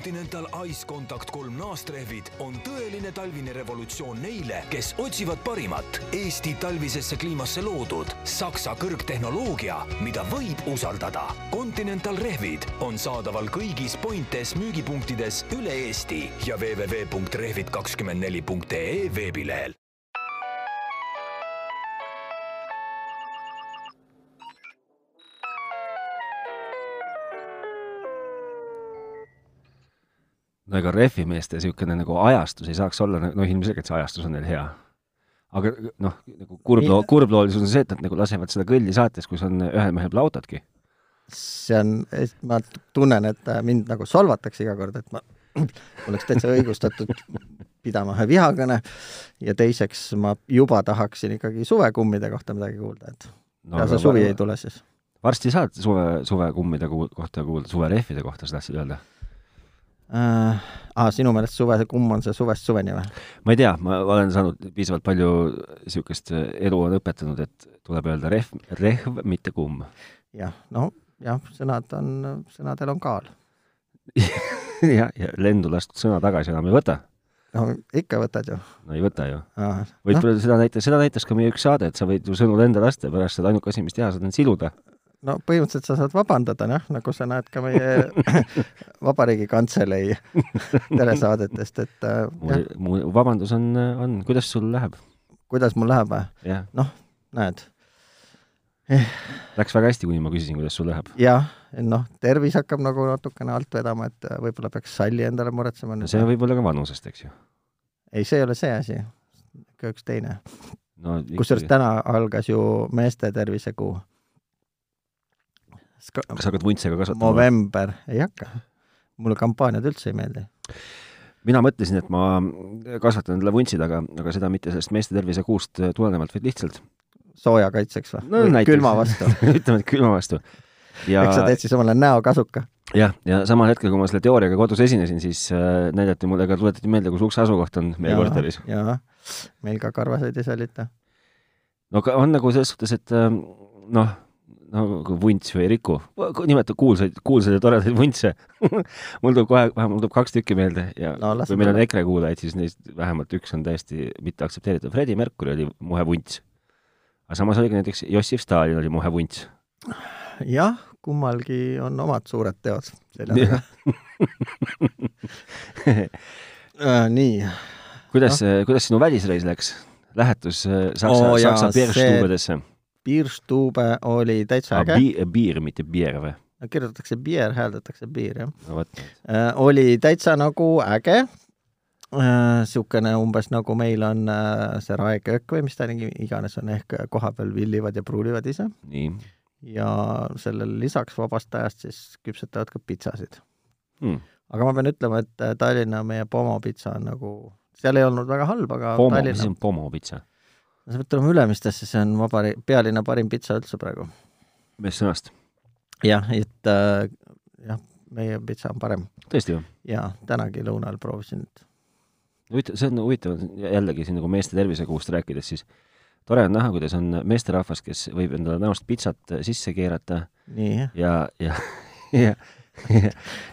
Continental Ice Contact kolm naastrehvid on tõeline talvine revolutsioon neile, kes otsivad parimat Eesti talvisesse kliimasse loodud Saksa kõrgtehnoloogia, mida võib usaldada. Continental rehvid on saadaval kõigis Pointes müügipunktides üle Eesti ja www.rehvid24.ee veebilehel. No ega rehvimeeste niisugune nagu ajastus ei saaks olla, noh ilmselgelt see ajastus on neil hea. aga noh, nagu kurbloo-, kurbloolisus on see, et nad nagu lasevad seda kõlli saates, kus on ühel mehel plautadki. see on, ma tunnen, et mind nagu solvatakse iga kord, et ma oleks täitsa õigustatud pidama ühe vihakõne ja teiseks ma juba tahaksin ikkagi suvekummide kohta midagi kuulda, et no, ja see suvi ei tule siis. varsti saad suve, suvekummide kohta kuulda, suverehvide kohta sa tahtsid öelda äh,. Ah, sinu meelest suve, kumm on see suvest suveni või? ma ei tea, ma olen saanud piisavalt palju niisugust, elu on õpetanud, et tuleb öelda rehv, rehv, mitte kumm. jah, no jah, sõnad on, sõnadel on kaal jah, ja lendu lastud sõna tagasi enam ei võta. no ikka võtad ju. no ei võta ju. võib-olla no. seda näitas, seda näitas ka meie üks saade, et sa võid ju sõnu lenda lasta ja pärast seda ainuke asi, mis teha saad, on siluda no põhimõtteliselt sa saad vabandada, noh, nagu sa näed ka meie Vabariigi Kantselei telesaadetest, et äh, mu, mu vabandus on, on, kuidas sul läheb? kuidas mul läheb või? noh, näed eh.. Läks väga hästi, kuni ma küsisin, kuidas sul läheb. jah, noh, tervis hakkab nagu natukene alt vedama, et äh, võib-olla peaks salli endale muretsema. no see võib olla ka vanusest, eks ju? ei, see ei ole see asi, ikka üks teine no,. kusjuures täna algas ju meeste tervisekuu Ska... kas hakkad vuntsega kasvatama? november, ei hakka. mulle kampaaniad üldse ei meeldi. mina mõtlesin, et ma kasvatan endale vuntsid, aga, aga seda mitte sellest meeste tervise kuust tulenevalt, vaid lihtsalt sooja kaitseks või no,? või külma vastu ütleme, et külma vastu. ja eks sa teed siis omale näokasuka? jah, ja samal hetkel, kui ma selle teooriaga kodus esinesin, siis äh, näidati mulle ka, tuletati meelde, kus ukse asukoht on meie ja, korteris. jaa, meil ka karvaseid ei sallita. no aga on nagu selles suhtes, et äh, noh no vunts või Riku, nimeta kuulsaid, kuulsaid ja toredaid vuntse mul tuleb kohe, mul tuleb kaks tükki meelde ja no, kui meil on EKRE kuulajaid, siis neist vähemalt üks on täiesti mitte aktsepteeritav. Freddie Mercury oli muhe vunts. aga samas oli ka näiteks Jossif Stalin oli muhe vunts. jah, kummalgi on omad suured teod selja taga äh, nii. kuidas no., kuidas sinu välisreis läks? lähetus äh, Saksa oh,, Saksa Bergstubedesse? Bierstube oli täitsa ah, äge. Bier, bier, mitte bier või? kirjutatakse bier, hääldatakse bier, jah no,. Äh, oli täitsa nagu äge niisugune äh, umbes nagu meil on äh, see raeköök või mis ta iganes on, ehk kohapeal villivad ja pruulivad ise. ja sellele lisaks vabast ajast siis küpsetavad ka pitsasid hmm.. aga ma pean ütlema, et Tallinna meie pomopitsa on nagu, seal ei olnud väga halb, aga Pomo, Tallinna mis on pomopitsa? Sa pead tulema Ülemistesse, see on vabari-, pealinna parim pitsa üldse praegu. meest sõnast? jah, et äh, jah, meie pitsa on parem. tõesti või? jaa, tänagi lõunal proovisin. huvitav, see on huvitav, jällegi siin nagu meeste tervisekuust rääkides, siis tore on näha, kuidas on meesterahvas, kes võib endale näost pitsat sisse keerata Nii. ja, ja, ja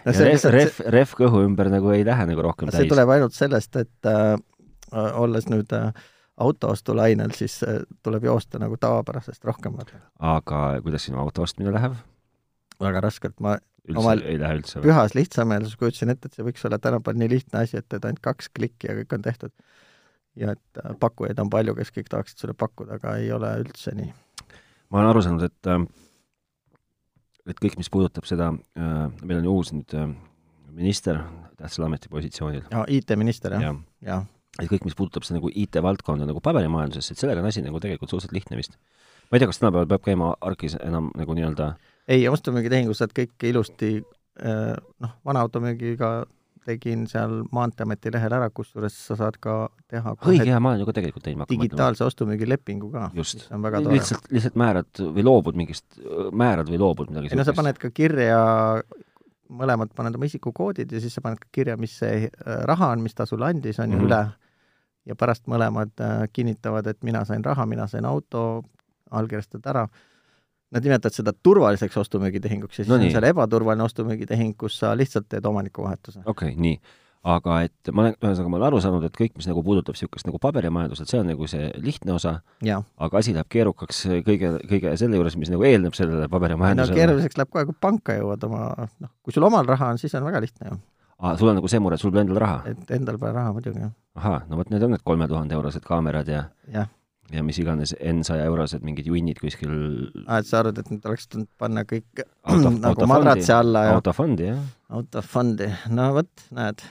no ja ref, ref, ref kõhu ümber nagu ei lähe nagu rohkem see täis. see tuleb ainult sellest, et äh, olles nüüd äh, autoostulainel, siis äh, tuleb joosta nagu tavapärasest rohkem. aga kuidas sinu auto ostmine läheb? väga raskelt, ma üldse omal ei lähe üldse pühas lihtsameelsus kujutasin ette, et see võiks olla tänapäeval nii lihtne asi, et teed ainult kaks klikki ja kõik on tehtud. ja et äh, pakkujaid on palju, kes kõik tahaksid sulle pakkuda, aga ei ole üldse nii. ma olen aru saanud, et äh, et kõik, mis puudutab seda, meil on ju uus nüüd minister tähtsal ametipositsioonil. IT-minister jah ja., jah et kõik, mis puudutab seda nagu IT-valdkonda nagu paberimajandusesse, et sellega on asi nagu tegelikult suhteliselt lihtne vist. ma ei tea, kas tänapäeval peab käima ARK-is enam nagu nii-öelda ei, ostu-müügitehingu saad kõik ilusti eh, noh, vana automüügiga tegin seal Maanteeameti lehel ära, kusjuures sa saad ka teha õige hea, ma olen ju ka tegelikult teinud. digitaalse ostu-müügilepingu ka. just. lihtsalt, lihtsalt määrad või loobud mingist, määrad või loobud midagi ei no sa paned ka kirja, mõlemad paned oma isikukoodid ja siis sa paned ka kirja, mis see eh, raha on, mis ta sulle andis, on ju mm -hmm. üle ja pärast mõlemad äh, kinnitavad, et mina sain raha, mina sain auto, allkirjastad ära nad nimetavad seda turvaliseks ostu-müügitehinguks ja siis no on nii. seal ebaturvaline ostu-müügitehing, kus sa lihtsalt teed omanikuvahetuse. okei okay,, nii. aga et ma olen, ühesõnaga ma olen aru saanud, et kõik, mis nagu puudutab niisugust nagu paberimajandust, et see on nagu see lihtne osa, aga asi läheb keerukaks kõige, kõige selle juures, mis nagu eelneb sellele paberimajandusele. no keeruliseks läheb kohe, kui panka jõuad oma, noh, kui sul omal raha on, siis on väga lihtne ju. Aa, sul on nagu see mure, et sul pole endal raha? et endal pole raha muidugi, jah. ahaa, no vot, need on need kolme tuhande eurosed kaamerad ja jah ja mis iganes N saja eurosed mingid junnid kuskil aa, et sa arvad, et nüüd oleks tulnud panna kõik auto, nagu madratsi alla ja autofondi, jah. autofondi, no vot, näed.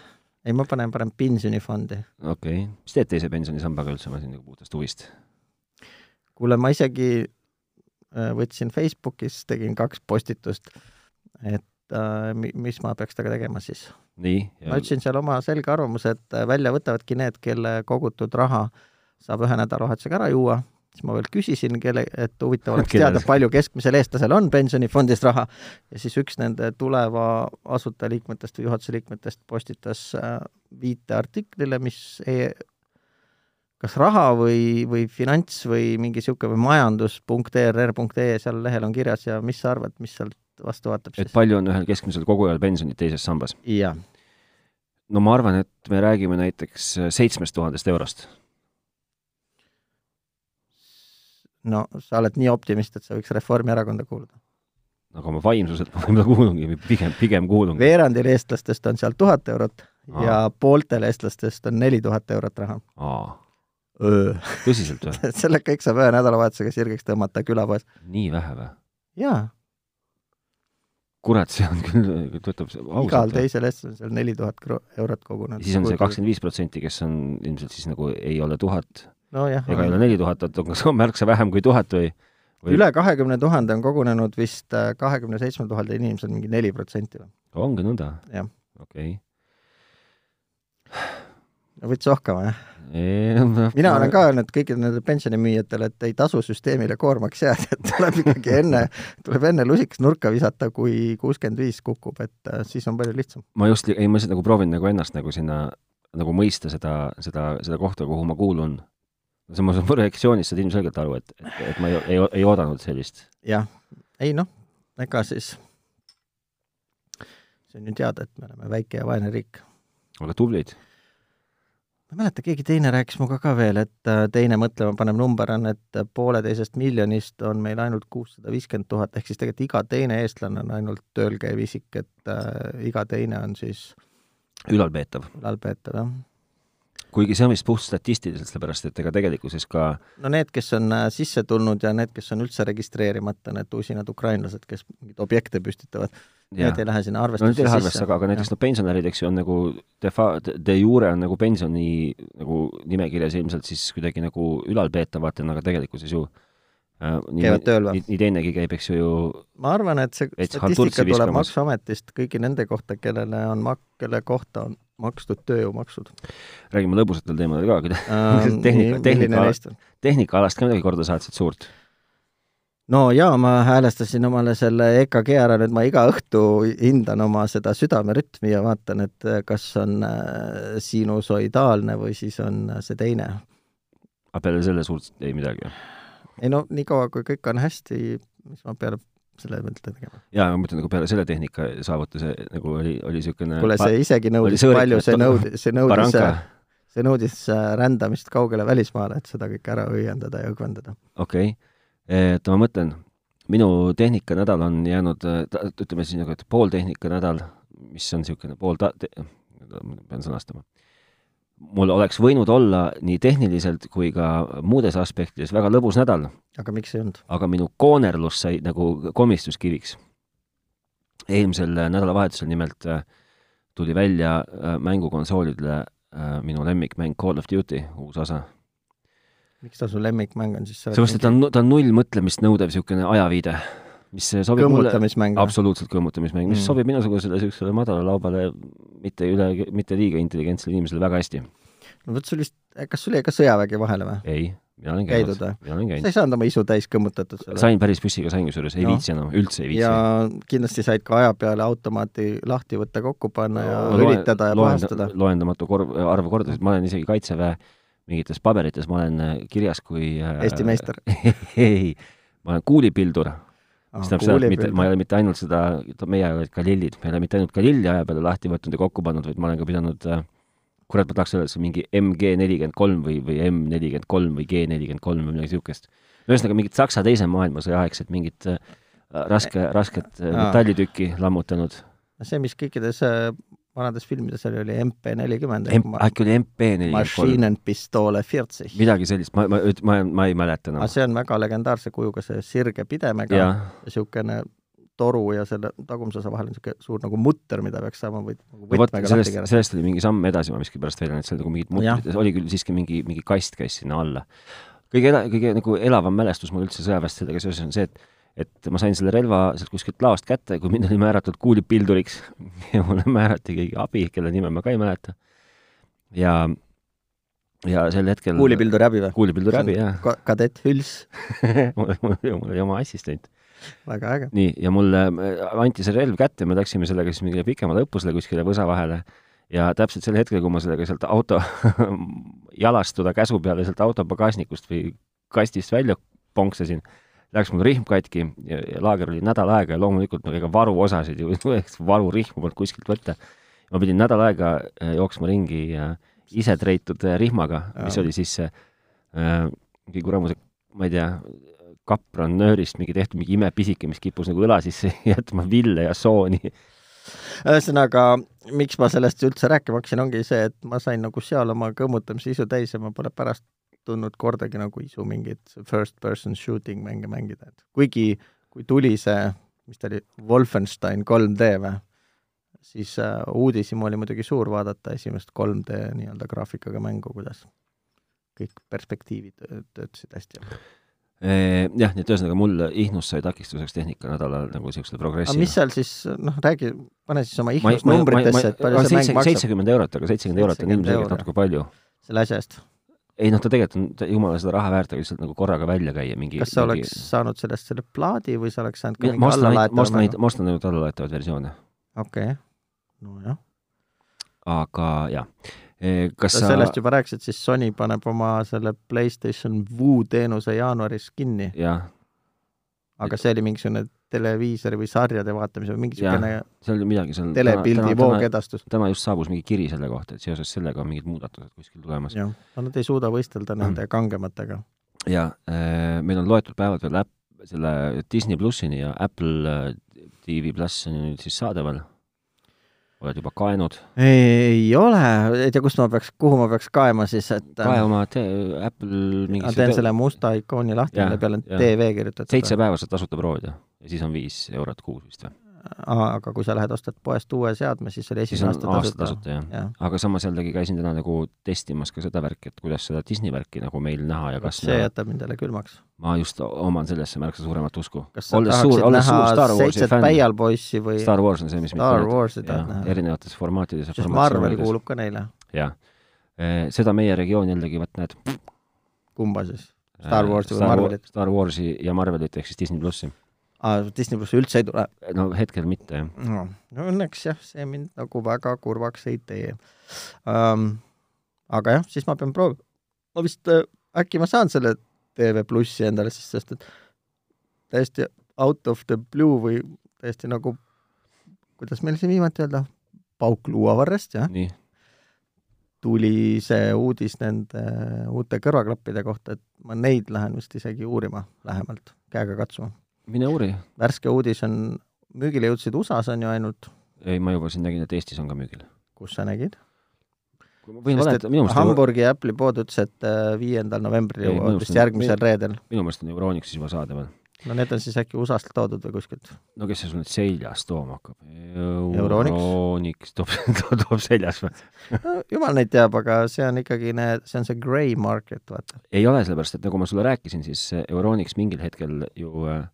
ei, ma panen parem pensionifondi. okei okay., mis teed teise pensionisambaga üldse, ma siin nagu puhtast huvist? kuule, ma isegi äh, võtsin Facebookis, tegin kaks postitust, et äh, mis ma peaks temaga tegema siis. ma ütlesin seal oma selge arvamuse, et äh, välja võtavadki need, kelle kogutud raha saab ühe nädalavahetusega ära juua, siis ma veel küsisin, kelle, et huvitav oleks teada, palju keskmisel eestlasel on pensionifondis raha, ja siis üks nende tuleva asutajaliikmetest või juhatuse liikmetest postitas äh, viite artiklile, mis e kas raha või, või finants või mingi niisugune või majandus.err.ee seal lehel on kirjas ja mis sa arvad, mis sealt vastu vaatab siis? et palju on ühel keskmisel kogujal pensionit teises sambas? jah. no ma arvan, et me räägime näiteks seitsmest tuhandest eurost no sa oled nii optimist, et sa võiks Reformierakonda kuuluda? aga oma vaimsuselt ma võib-olla kuulungi, pigem, pigem kuulungi. veerandil eestlastest on seal tuhat eurot Aa. ja pooltel eestlastest on neli tuhat eurot raha. tõsiselt või selle kõik saab ühe nädalavahetusega sirgeks tõmmata külapoes. nii vähe või? jaa. Kurat, see on küll, töötab ausalt. igal teisel eestlasel on seal neli tuhat eurot kogunenud. siis on see kakskümmend viis protsenti, kes on ilmselt siis nagu ei ole tuhat nojah. ega ei ole neli tuhat, et kas on märksa vähem kui tuhat või, või...? üle kahekümne tuhande on kogunenud vist äh, kahekümne seitsmel tuhandel inimesel mingi neli protsenti või? ongi nõnda? jah. okei okay. no võts ohkama, jah? Mina olen ka öelnud kõikidele nendele pensionimüüjatele, et ei tasu süsteemile koormaks jääda, et tuleb ikkagi enne, tuleb enne lusikas nurka visata, kui kuuskümmend viis kukub, et äh, siis on palju lihtsam. ma just, ei ma lihtsalt nagu proovin nagu ennast nagu sinna, nagu mõista seda, seda, seda kohta, kuhu ma kuulun see on mu projektsioonist saad ilmselgelt aru, et, et, et ma ei, ei, ei oodanud sellist. jah, ei noh, ega siis see on ju teada, et me oleme väike ja vaene riik. aga tublid. Ma ei mäleta, keegi teine rääkis minuga ka veel, et äh, teine mõtlema panev number on, et pooleteisest miljonist on meil ainult kuussada viiskümmend tuhat, ehk siis tegelikult iga teine eestlane on ainult tööl käiv isik, et äh, iga teine on siis ülalpeetav. ülalpeetav, jah kuigi see on vist puht statistiliselt, sellepärast et ega tegelikkuses ka no need, kes on äh, sisse tulnud ja need, kes on üldse registreerimata, need usinad ukrainlased, kes mingeid objekte püstitavad, need ei lähe sinna arvestusse no, sisse. arvesse, aga, aga näiteks noh, pensionärid, eks ju, on nagu de fa-, de jure on nagu pensioni nagu nimekirjas ilmselt siis kuidagi nagu ülalpeetavatena, aga tegelikkuses ju äh, käivad tööl või? nii teinegi käib, eks ju, ma arvan, et see statistika tuleb Maksuametist kõigi nende kohta, kellele on mak-, kelle kohta on makstud tööjõumaksud. räägime lõbusatel teemadel ka, äh, tehnika, tehnika, tehnikaalast ka midagi korda saatsid suurt? no jaa, ma häälestasin omale selle EKG ära, nüüd ma iga õhtu hindan oma seda südamerütmi ja vaatan, et kas on äh, sinusoidaalne või siis on see teine. aga peale selle suurt ei midagi? Ei no niikaua, kui kõik on hästi, mis ma peale selle pealt tegema. jaa, ma mõtlen nagu peale selle tehnika saavutuse nagu oli, oli niisugune kuule, see isegi nõudis palju, see nõudis, see nõudis, see nõudis äh, rändamist kaugele välismaale, et seda kõike ära õiendada ja õgvendada. okei okay., et ma mõtlen, minu tehnikanädal on jäänud, äh, ütleme siis nagu, et pool tehnikanädal, mis on niisugune pool ta-, pean sõnastama mul oleks võinud olla nii tehniliselt kui ka muudes aspektides väga lõbus nädal. aga miks ei olnud? aga minu koonerlus sai nagu komistuskiviks. eelmisel nädalavahetusel nimelt äh, tuli välja äh, mängukonsoolidele äh, minu lemmikmäng Call of Duty, uus osa. miks ta su lemmikmäng on siis? sellepärast, et ta on, ta on null mõtlemist nõudev niisugune ajaviide mis sobib mulle, absoluutselt kõmmutamismäng, mis mm. sobib minusugusele niisugusele madalalaubale, mitte üle, mitte liiga intelligentsele inimesele väga hästi. no vot, sul vist, kas sul jäi ka sõjavägi vahele või? ei, mina olen käinud, mina olen käinud. sa ei saanud oma isu täis kõmmutatud selle? sain, päris püssiga sain kusjuures, ei no. viitsi enam, üldse ei viitsi. ja kindlasti said ka aja peale automaati lahti võtta, kokku panna ja no, õlitada ja puhastada. loendamatu kor-, arv kordasid, ma olen isegi Kaitseväe mingites paberites, ma olen äh, kirjas kui äh, Eesti meister ei, ma olen kuulipildur mis tähendab seda, et mitte, ma ei ole mitte ainult seda, meie olid Galillid, me ei ole mitte ainult Galilli aja peale lahti võtnud ja kokku pannud, vaid ma olen ka pidanud äh, kurat, ma tahaks öelda, et see mingi MG nelikümmend kolm või, või M nelikümmend kolm või G nelikümmend kolm või midagi niisugust. ühesõnaga mingit Saksa teise maailmasõja aegset mingit äh, raske, rasket äh, metallitükki lammutanud. see, mis kõikides äh, vanades filmides oli, oli MP nelikümmend. äkki oli MP nelikümmend kolm? Maschinen Pistole Vierzig. midagi sellist, ma, ma, ma, ma ei mäleta enam see on väga legendaarse kujuga, see sirge pidemega ja niisugune toru ja selle tagumise osa vahel on niisugune suur nagu mutter, mida peaks saama või nagu no vot, sellest, sellest oli mingi samm edasi, ma miskipärast välja, et seal nagu mingid mutrid, oli küll siiski mingi, mingi kast käis sinna alla. kõige ela-, kõige nagu elavam mälestus mul üldse sõjaväest sellega seoses on see, et et ma sain selle relva sealt kuskilt laost kätte, kui mind oli määratud kuulipilduriks ja mulle määrati keegi abi, kelle nime ma ka ei mäleta. ja, ja sel hetkel kuulipilduri abi või? kuulipilduri abi, jah ka. kadett Hüls mul, mul, mul oli oma assistent väga äge. nii, ja mulle anti see relv kätte, me läksime sellega siis mingile pikemale õppusele kuskile võsa vahele ja täpselt sel hetkel, kui ma sellega sealt auto jalastuda käsu peale sealt auto pagasnikust või kastist välja ponksasin, läks mul rihm katki laager oli nädal aega ja loomulikult no ega varuosasid ju, varurihmu polnud kuskilt võtta. ma pidin nädal aega äh, jooksma ringi ise treitud äh, rihmaga, mis oli siis äh, mingi kuramuse, ma ei tea, kapronöörist mingi tehtud mingi imepisike, mis kippus nagu õla sisse jätma ville ja sooni. ühesõnaga, miks ma sellest üldse rääkima hakkasin, ongi see, et ma sain nagu seal oma kõmmutamise isu täis ja ma pole pärast tundnud kordagi nagu isu mingit first person shooting mänge mängida, et kuigi kui tuli see, mis ta oli, Wolfenstein 3D või, siis äh, uudishimu oli muidugi suur vaadata esimest 3D nii-öelda graafikaga mängu, kuidas kõik perspektiivid töötasid hästi jah, nii et ühesõnaga mul Ihnus sai takistuseks tehnikanädalal nagu niisugusele progressile. mis seal siis, noh, räägi, pane siis oma Ihnus numbritesse, et palju see mäng maksab. seitsekümmend eurot, aga seitsekümmend eurot on ilmselgelt natuke palju. selle asja eest? Ei noh, ta tegelikult on jumala seda raha väärt, aga lihtsalt nagu korraga välja käia mingi kas sa mingi... oleks saanud sellest selle plaadi või sa oleks saanud ka mingi allalaetava ma ostan neid, ma ostan ainult allalaetavaid versioone. okei okay., nojah. aga jah, kas sa sellest juba rääkisid, siis Sony paneb oma selle PlayStation Vue teenuse jaanuaris kinni. jah. Aga see oli mingisugune televiisori või sarjade vaatamise või mingi niisugune seal oli midagi, seal telepildi voogedastus. täna just saabus mingi kiri selle kohta, et seoses sellega on mingid muudatused kuskil tulemas. jah, no nad ei suuda võistelda nende kangematega. jaa äh,, meil on loetud päevad veel äpp, selle Disney plussini ja Apple äh, TV pluss on nüüd siis saadaval oled juba kaenud? ei ole, ei tea, kust ma peaks, kuhu ma peaks kaema siis, et kae oma Apple mingi ma teen selle musta ikooni lahti, mille peal on. TV kirjutatud. seitse päeva saad tasuta proovida ja siis on viis eurot kuus vist või? Aga kui sa lähed ostad poest uue seadme, siis oli esimene aasta tasuta, tasuta. jah ja. aga samas jällegi käisin täna nagu testimas ka seda värki, et kuidas seda Disney värki nagu meil näha ja kas see jätab mind jälle külmaks. ma just oman sellesse märksa suuremat usku. kas sa olles tahaksid suur, näha seitset päialpoissi või Star Wars on see, mis Star Warsi tahad näha? erinevates formaatides ja Marvel kuulub ka neile. jah. Eh, seda meie regioon jällegi, vot näed. kumba siis? Star eh, Warsi või Marvelit? Star Warsi ja Marvelit ehk siis Disney plussi Disney plussi üldse ei tule? no hetkel mitte, jah no,. no õnneks jah, see mind nagu väga kurvaks ei tee um,. aga jah, siis ma pean proovima. ma vist äh,, äkki ma saan selle TV plussi endale siis, sest et täiesti out of the blue või täiesti nagu, kuidas meil siin viimati öelda, pauk luuavarrest, jah? tuli see uudis nende uute kõrvaklappide kohta, et ma neid lähen vist isegi uurima lähemalt, käega katsuma mine uuri. värske uudis on, müügile jõudsid USA-s on ju ainult. ei, ma juba siin nägin, et Eestis on ka müügil. kus sa nägid? võin valeta, minu meelest Hamburgi ja Apple'i pood ütles, et äh, viiendal novembril jõuavad vist järgmisel reedel. minu meelest on Euronixis juba saadaval. no need on siis äkki USA-st toodud või kuskilt? no kes see sul nüüd seljas tooma hakkab? Euronix toob, toob seljas või no jumal neid teab, aga see on ikkagi need, see on see grey market, vaata. ei ole, sellepärast et nagu ma sulle rääkisin, siis Euronix mingil hetkel ju äh,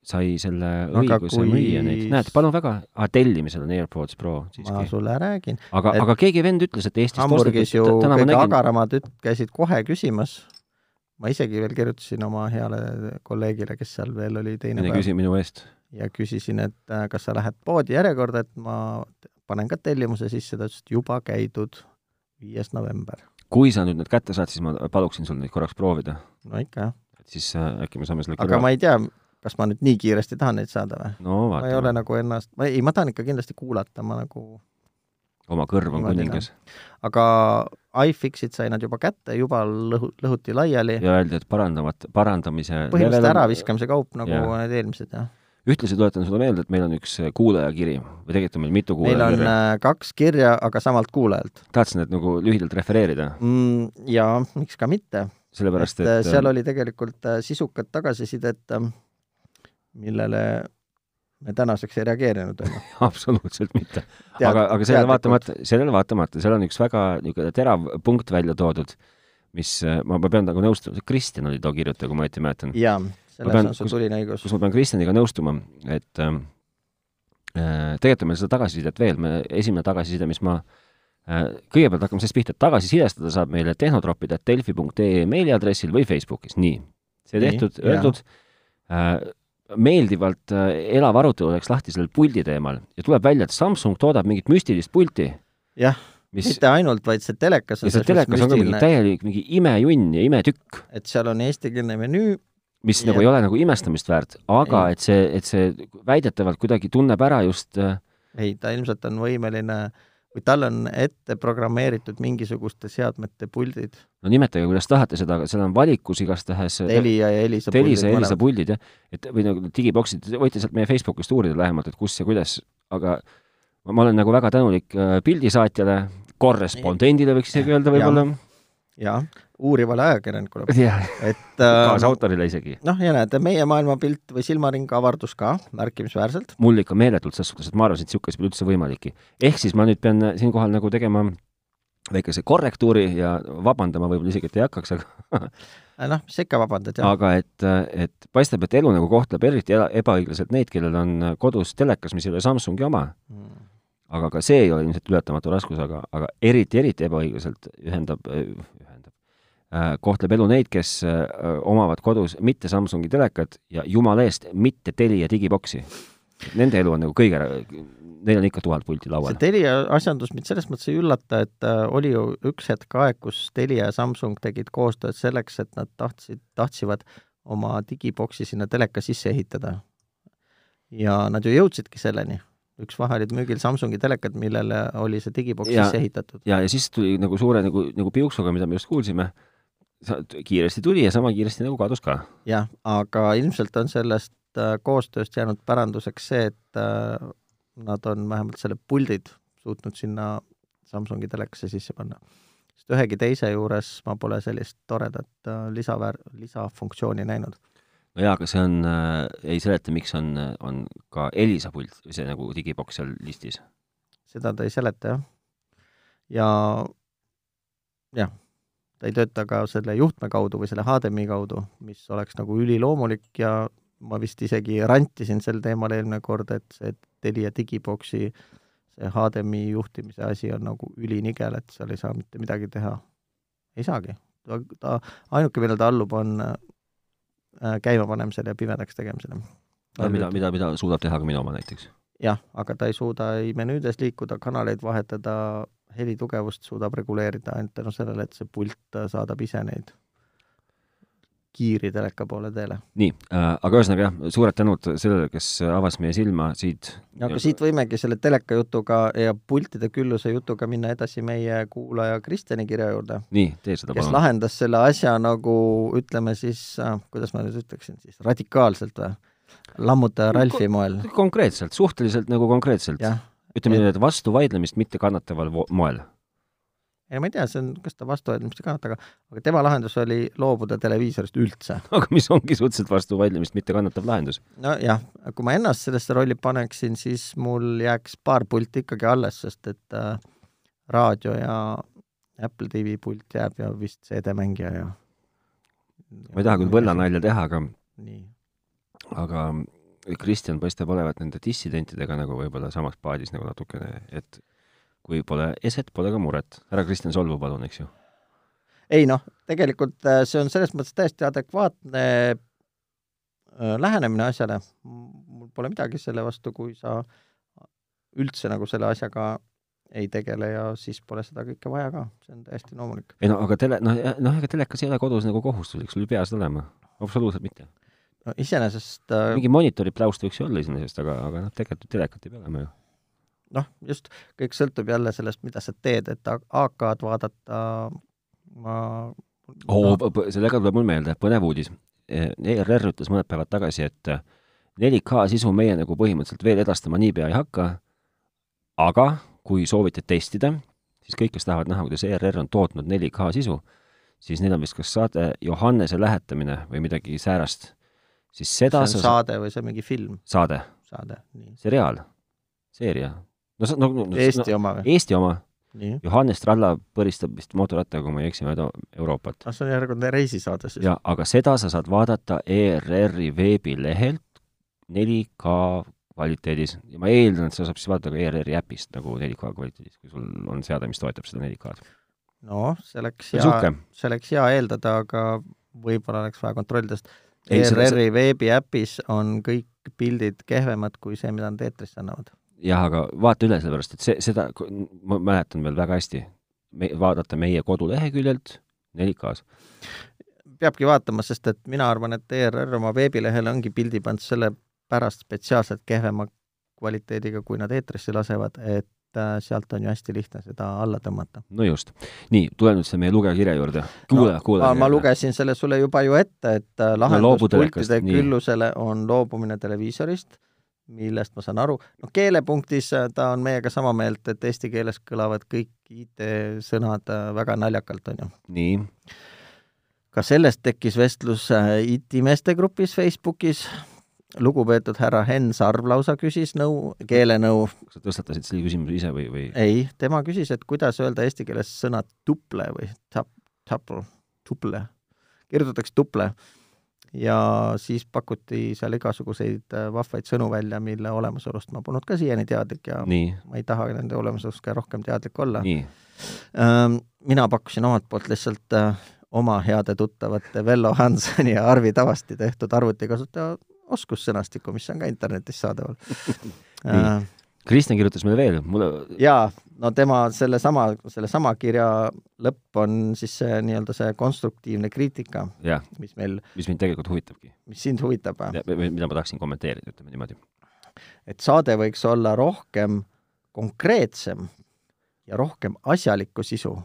sai selle õiguse kui... müüa neid, näed, palun väga ah,, tellimisel on AirPods Pro siiski. ma sulle räägin. aga, aga keegi vend ütles, et Eestist Hamburgis ju kõige nägin... agaramad käisid kohe küsimas, ma isegi veel kirjutasin oma heale kolleegile, kes seal veel oli teine mine küsi minu eest. ja küsisin, et äh, kas sa lähed poodi järjekorda, et ma panen ka tellimuse sisse, ta ütles, et juba käidud, viies november. kui sa nüüd need kätte saad, siis ma paluksin sul neid korraks proovida. no ikka, jah. siis äh, äkki me saame selle aga kõrval... ma ei tea, kas ma nüüd nii kiiresti tahan neid saada või no,? ma ei ole nagu ennast, ma ei, ma tahan ikka kindlasti kuulata, ma nagu oma kõrv on kuningas. aga iFixit sai nad juba kätte, juba lõhu, lõhuti laiali. ja öeldi, et parandamata, parandamise põhimõtteliselt äraviskamise kaup, nagu ja. need eelmised, jah ühtlasi tuletan sulle meelde, et meil on üks kuulajakiri või tegelikult on meil mitu kuulajakirja. meil on äh, kaks kirja, aga samalt kuulajalt. tahtsid need nagu lühidalt refereerida mm,? jaa, miks ka mitte. sellepärast, et, et äh, seal oli tegelikult äh, sisukat tagasisidet, millele me tänaseks ei reageerinud, on ju. absoluutselt mitte. aga, aga sellele vaatamata, sellele vaatamata, seal on üks väga niisugune terav punkt välja toodud, mis ma, ma pean nagu nõustuma, Kristjan oli too kirjutaja, kui ma õieti mäletan. jaa selles on sul tuline õigus. kus ma pean Kristjaniga nõustuma, et ähm, äh, tegelikult on meil seda tagasisidet veel, me, esimene tagasiside, mis ma äh, kõigepealt hakkame sellest pihta, et tagasisidestada saab meile tehnotropid, et delfi.ee meiliaadressil või Facebookis, nii. see tehtud, öeldud äh,, meeldivalt äh, elav arutelu läks lahti sellel puldi teemal ja tuleb välja, et Samsung toodab mingit müstilist pulti. jah mis mitte ainult, vaid see telekas on see telekas on ka mingi täielik mingi imejunn ja imetükk. et seal on eestikeelne menüü, mis ja. nagu ei ole nagu imestamist väärt, aga ei. et see, et see väidetavalt kuidagi tunneb ära just äh, ei, ta ilmselt on võimeline või tal on ette programmeeritud mingisuguste seadmete puldid. no nimetage, kuidas tahate seda, aga seal on valikus igastahes Telia ja Elisa puldid. Telisa ja Elisa puldid, jah. et või nagu digiboksid, võite sealt meie Facebookist uurida lähemalt, et kus ja kuidas, aga ma, ma olen nagu väga tänulik äh, pildisaatjale, korrespondendile võiks isegi öelda võib-olla. jah, uurivale ajakirjanikule. et äh, kaasautorile isegi. noh, ja näed, meie maailmapilt või silmaring avardus ka märkimisväärselt. mul ikka meeletult selles suhtes, et ma arvasin, et niisugust pole üldse võimalikki. ehk siis ma nüüd pean siinkohal nagu tegema väikese korrektuuri ja vabandama võib-olla isegi, et ei hakkaks, aga äh, noh, sa ikka vabandad, jah. aga et, et paistab, et elu nagu kohtleb eriti ebaõiglaselt neid, kellel on kodus telekas, mis ei ole Samsungi oma mm. aga ka see ei ole ilmselt ületamatu raskus, aga, aga eriti, eriti ebaõiglaselt ühendab, Äh, kohtleb elu neid, kes äh, omavad kodus mitte Samsungi telekat ja jumala eest mitte Telia digiboksi. Nende elu on nagu kõige, neil on ikka tuhat pulti laual. see Telia asjandus mind selles mõttes ei üllata, et äh, oli ju üks hetk aeg, kus Telia ja Samsung tegid koostööd selleks, et nad tahtsid, tahtsvad oma digiboksi sinna teleka sisse ehitada. ja nad ju jõudsidki selleni üks vahe olid müügil Samsungi telekad, millele oli see digiboks sisse ehitatud. ja, ja siis tuli nagu suure nagu, nagu piuksuga, mida me just kuulsime, kiiresti tuli ja sama kiiresti nagu kadus ka. jah, aga ilmselt on sellest äh, koostööst jäänud päranduseks see, et äh, nad on vähemalt selle puldid suutnud sinna Samsungi telekasse sisse panna. sest ühegi teise juures ma pole sellist toredat äh, lisaväär-, lisafunktsiooni näinud. no jaa, aga see on äh,, ei seleta, miks on, on ka Elisa pult, see nagu digiboks seal listis? seda ta ei seleta, jah. ja jah ta ei tööta ka selle juhtme kaudu või selle HDMI kaudu, mis oleks nagu üliloomulik ja ma vist isegi rantisin sel teemal eelmine kord, et see Telia digiboksi see HDMI juhtimise asi on nagu ülinigel, et seal ei saa mitte midagi teha. ei saagi. ta, ta, ainuke, millele ta allub, on äh, käimapanemisele ja pimedaks tegemisele. mida, mida, mida suudab teha ka minu oma näiteks? jah, aga ta ei suuda ei menüüdes liikuda, kanaleid vahetada, helitugevust suudab reguleerida ainult tänu sellele, et see pult saadab ise neid kiiri teleka poole teele. nii äh,, aga ühesõnaga jah, suured tänud sellele, kes avas meie silma siit. aga siit võimegi selle teleka jutuga ja pultide külluse jutuga minna edasi meie kuulaja Kristjani kirja juurde. nii, tee seda palun. kes lahendas selle asja nagu ütleme siis äh,, kuidas ma nüüd ütleksin siis, radikaalselt või? lammutaja Ralfi moel. konkreetselt, suhteliselt nagu konkreetselt. jah ütleme niimoodi, et vastuvaidlemist mitte kannataval moel. ei, ma ei tea, see on, kas ta vastuvaidlemist ei kannata, aga, aga tema lahendus oli loobuda televiisorist üldse. aga mis ongi suhteliselt vastuvaidlemist mitte kannatav lahendus? nojah, kui ma ennast sellesse rolli paneksin, siis mul jääks paar pulti ikkagi alles, sest et äh, raadio ja Apple TV pult jääb ja vist CD-mängija ja ma ei taha küll võllanalja teha, aga nii. aga Kristjan paistab olevat nende dissidentidega nagu võib-olla samas paadis nagu natukene, et kui pole eset, pole ka muret. härra Kristjan solvu palun, eks ju? ei noh, tegelikult äh, see on selles mõttes täiesti adekvaatne äh, lähenemine asjale. mul pole midagi selle vastu, kui sa üldse nagu selle asjaga ei tegele ja siis pole seda kõike vaja ka, see on täiesti loomulik. ei no aga tele, noh, noh ega telekas ei ole kodus nagu kohustuslik, sul ei pea seda olema, absoluutselt mitte no iseenesest äh... mingi monitori pläust võiks ju olla iseenesest, aga, aga noh, tegelikult telekat ei pea olema ju. noh, just, kõik sõltub jälle sellest, mida sa teed, et AK-d vaadata ma oh, no. sellega tuleb mul meelde, põnev uudis. ERR ütles mõned päevad tagasi, et 4K sisu meie nagu põhimõtteliselt veel edastama niipea ei hakka, aga kui soovite testida, siis kõik, kes tahavad näha, kuidas ERR on tootnud 4K sisu, siis neil on vist kas saade Johannese lähetamine või midagi säärast, siis seda see on sa... saade või see on mingi film? saade. saade, nii. seriaal, seeria. no see no, no, Eesti no, oma või? Eesti oma. Johannes Tralla põristab vist mootorrattaga, kui ma ei eksi, mööda Euroopat. ah, see on järjekordne reisisaade siis? jaa, aga seda sa saad vaadata ERR-i veebilehelt 4K kvaliteedis ja ma eeldan, et seda saab siis vaadata ka ERR-i äpist nagu 4K kvaliteedis, kui sul on seade, mis toetab seda 4K-d noh, see oleks hea, see oleks hea eeldada, aga võib-olla oleks vaja kontrollida, sest ERR-i veebiäpis on kõik pildid kehvemad kui see, mida nad eetrisse annavad. jah, aga vaata üle, sellepärast et see, seda, ma mäletan veel väga hästi, me, vaadata meie koduleheküljelt 4K-s. peabki vaatama, sest et mina arvan, et ERR oma veebilehele ongi pildi pannud selle pärast spetsiaalselt kehvema kvaliteediga, kui nad eetrisse lasevad, et sealt on ju hästi lihtne seda alla tõmmata. no just. nii, tule nüüd selle meie lugejakirja juurde. kuule no,, kuule. ma lugesin selle sulle juba ju ette, et äh, lahendus no, pultide küllusele on loobumine televiisorist, millest ma saan aru, noh, keelepunktis äh, ta on meiega sama meelt, et eesti keeles kõlavad kõik IT-sõnad väga naljakalt, on ju. nii ka sellest tekkis vestlus IT-meeste grupis Facebookis, lugupeetud härra Henn Sarv lausa küsis nõu, keelenõu. kas sa tõstatasid selle küsimuse ise või, või? ei, tema küsis, et kuidas öelda eesti keeles sõna tuple või tap-, tapl, tuple, kirjutatakse tuple. ja siis pakuti seal igasuguseid äh, vahvaid sõnu välja, mille olemasolust ma polnud ka siiani teadlik ja Nii. ma ei taha nende olemasolust ka rohkem teadlik olla. Ähm, mina pakkusin omalt poolt lihtsalt äh, oma heade tuttavate Vello Hansoni ja Arvi Tavasti tehtud arvutikasutaja oskussõnastikku, mis on ka internetis saadaval äh, Kristjan kirjutas meile veel, mulle jaa, no tema sellesama, sellesama kirja lõpp on siis see nii-öelda see konstruktiivne kriitika, mis meil mis mind tegelikult huvitabki. mis sind huvitab? mida ma tahaksin kommenteerida, ütleme niimoodi. et saade võiks olla rohkem konkreetsem ja rohkem asjalikku sisu.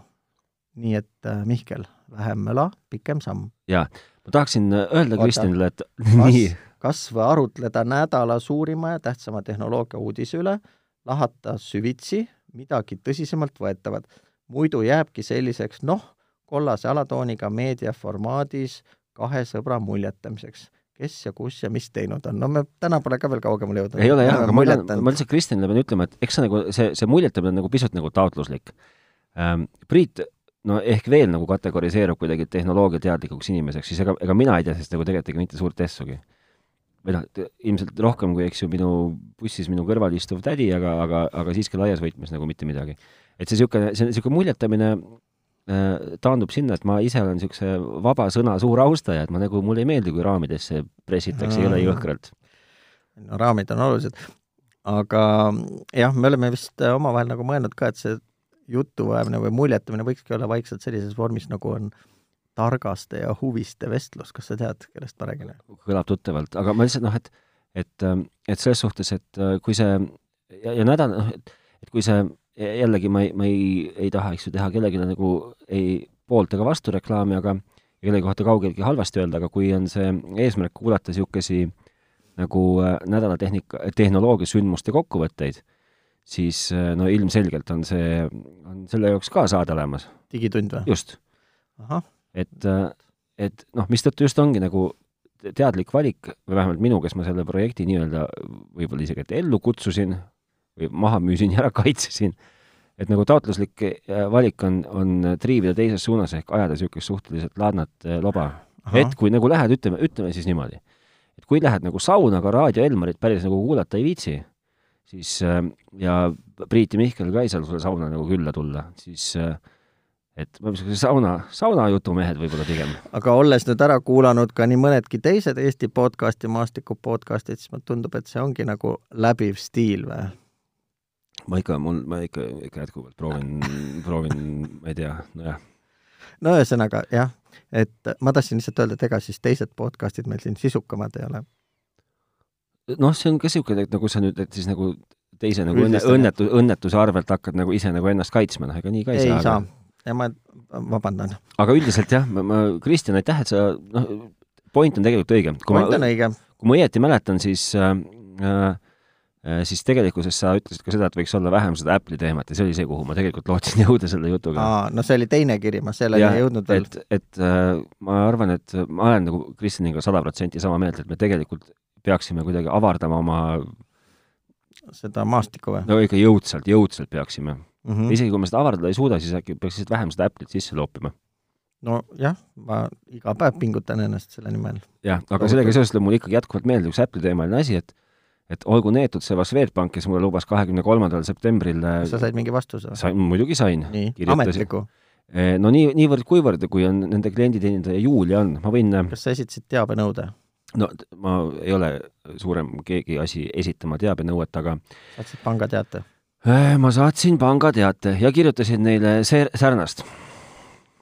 nii et äh, Mihkel, vähem möla, pikem samm. jaa, ma tahaksin öelda Kristjanile, et nii kas või arutleda nädala suurima ja tähtsama tehnoloogia uudise üle, lahata süvitsi midagi tõsisemalt võetavat. muidu jääbki selliseks noh, kollase alatooniga meediaformaadis kahe sõbra muljetamiseks kes ja kus ja mis teinud on. no me täna pole ka veel kaugemale jõudnud. ei ole jah, aga ma olen, ma lihtsalt Kristjanile pean ütlema, et eks see nagu, see, see muljetamine on nagu pisut nagu taotluslik ähm,. Priit, no ehk veel nagu kategoriseerub kuidagi tehnoloogiateadlikuks inimeseks, siis ega, ega mina ei tea sellest nagu tegelikult ikka mitte suurt essugi või noh, ilmselt rohkem kui, eks ju, minu bussis minu kõrval istuv tädi, aga, aga, aga siiski laias võtmes nagu mitte midagi. et see niisugune, see niisugune muljetamine äh, taandub sinna, et ma ise olen niisuguse vaba sõna suur austaja, et ma nagu, mulle ei meeldi, kui raamidesse pressitakse jõle jõhkralt. no raamid on olulised, aga jah, me oleme vist omavahel nagu mõelnud ka, et see jutuajamine või muljetamine võikski olla vaikselt sellises vormis, nagu on äh, targaste ja huviste vestlus, kas sa tead, kellest ma räägin? kõlab tuttavalt, aga ma lihtsalt noh, et et, ähm, et selles suhtes, et äh, kui see ja, ja nädal, noh, et, et kui see jällegi ma ei, ma ei, ei taha, eks ju, teha kellelegi nagu ei poolt ega vastu reklaami, aga kellegi kohta kaugeltki halvasti öelda, aga kui on see eesmärk kuulata niisugusi nagu äh, nädalatehnika, tehnoloogiasündmuste kokkuvõtteid, siis äh, no ilmselgelt on see, on selle jaoks ka saade olemas. digitund või? just. ahah et, et noh, mistõttu just ongi nagu teadlik valik või vähemalt minu, kes ma selle projekti nii-öelda võib-olla isegi, et ellu kutsusin või maha müüsin ja ära kaitsesin, et nagu taotluslik äh, valik on, on triivida teises suunas ehk ajada niisugust suhteliselt laadnat äh, loba. et kui nagu lähed, ütleme, ütleme siis niimoodi, et kui lähed nagu sauna, aga Raadio Elmarit päris nagu kuulata ei viitsi, siis äh, ja Priit ja Mihkel ka ei saa sulle sauna nagu külla tulla, siis äh, et oleme niisugused sauna, saunajutumehed võib-olla pigem. aga olles nüüd ära kuulanud ka nii mõnedki teised Eesti podcasti, maastiku podcastid, siis mulle tundub, et see ongi nagu läbiv stiil või? ma ikka, mul, ma ikka, ikka jätkuvalt proovin, proovin, ma ei tea, nojah. no ühesõnaga jah, et ma tahtsin lihtsalt öelda, et ega siis teised podcast'id meil siin sisukamad ei ole. noh, see on ka niisugune, et nagu sa nüüd, et siis nagu teise nagu õnne, õnnetu, õnnetuse arvelt hakkad nagu ise nagu ennast kaitsma, noh ega nii ka ei, ei saa, saa.. Ja ma vabandan. aga üldiselt jah, ma, ma, Kristjan, aitäh, et sa, noh, point on tegelikult õige. point on õige. kui ma õieti mäletan, siis äh, äh, siis tegelikkuses sa ütlesid ka seda, et võiks olla vähem seda Apple'i teemat ja see oli see, kuhu ma tegelikult lootsin jõuda selle jutuga. aa, no see oli teine kiri, ma selleni ei jõudnud veel. et, et äh, ma arvan, et ma olen nagu Kristjaniga sada protsenti sama meelt, et me tegelikult peaksime kuidagi avardama oma seda maastikku või? no ikka jõudsalt, jõudsalt peaksime mm. -hmm. isegi kui me seda avardada ei suuda, siis äkki peaks lihtsalt vähem seda Apple'it sisse loopima. nojah, ma iga päev pingutan ennast selle nimel. jah, aga sellega seoses tuleb mul ikkagi jätkuvalt meelde üks Apple'i teemaline asi, et et olgu neetud see Swedbank, kes mulle lubas kahekümne kolmandal septembril sa said mingi vastuse või? sain, muidugi sain. nii, ametliku? Eh, no nii, niivõrd-kuivõrd, kui on nende klienditeenindaja Julia on, ma võin kas sa esitasid teabenõude? no ma ei ole suurem keegi asi esitama teabenõuet, aga saatsid pangateate? Äh, ma saatsin pangateate ja kirjutasin neile see, särnast.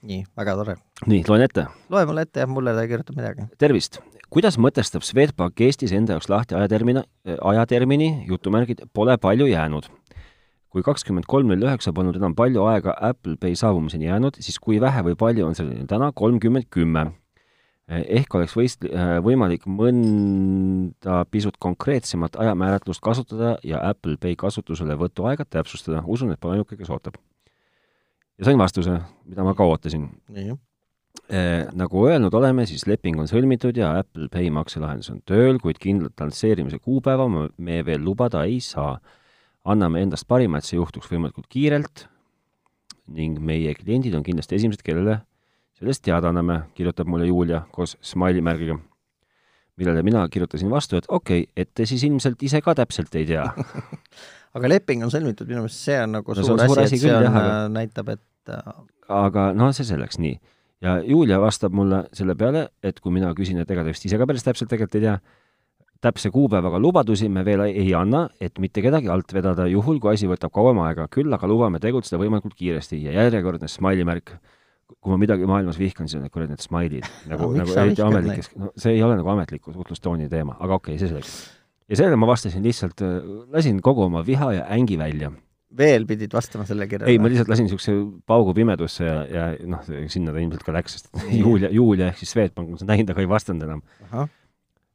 nii, väga tore. nii, loen ette? loe mulle ette, jah, mulle ta ei kirjuta midagi. tervist! kuidas mõtestab Swedbank Eestis enda jaoks lahti ajatermina, ajatermini, jutumärgid, pole palju jäänud? kui kakskümmend kolm null üheksa polnud enam palju aega Apple Pay saabumiseni jäänud, siis kui vähe või palju on selleni täna kolmkümmend kümme ehk oleks võist-, võimalik mõnda pisut konkreetsemat ajamääratlust kasutada ja Apple Pay kasutuselevõtu aega täpsustada, usun, et pole ainuke, kes ootab. ja sain vastuse, mida ma ka ootasin. Eh, nagu öelnud oleme, siis leping on sõlmitud ja Apple Pay makselahendus on tööl, kuid kindlat lansseerimise kuupäeva me veel lubada ei saa. anname endast parima, et see juhtuks võimalikult kiirelt ning meie kliendid on kindlasti esimesed, kellele sellest teada anname, kirjutab mulle Julia koos smiley-märgiga. millele mina kirjutasin vastu, et okei okay,, et te siis ilmselt ise ka täpselt ei tea aga leping on sõlmitud, minu meelest see on nagu no, suur, suur asi, et see on, aga... näitab, et äh, aga noh, see selleks, nii. ja Julia vastab mulle selle peale, et kui mina küsin, et ega te vist ise ka päris täpselt tegelikult ei tea, täpse kuupäevaga lubadusi me veel ei anna, et mitte kedagi alt vedada, juhul kui asi võtab kauem aega, küll aga lubame tegutseda võimalikult kiiresti ja järjekordne smiley-märk kui ma midagi maailmas vihkan, siis on need kuradi need smile'id nagu no,, nagu eriti ametlikes, no see ei ole nagu ametliku suhtlustooni teema, aga okei okay,, see selleks. ja sellele ma vastasin lihtsalt, äh, lasin kogu oma viha ja ängi välja. veel pidid vastama selle kirjale? ei, ma lihtsalt lasin niisuguse paugu pimedusse ja, ja noh, sinna ta ilmselt ka läks, sest Julia, Julia ehk siis Swedbank, ma saan näinud, aga ei vastanud enam.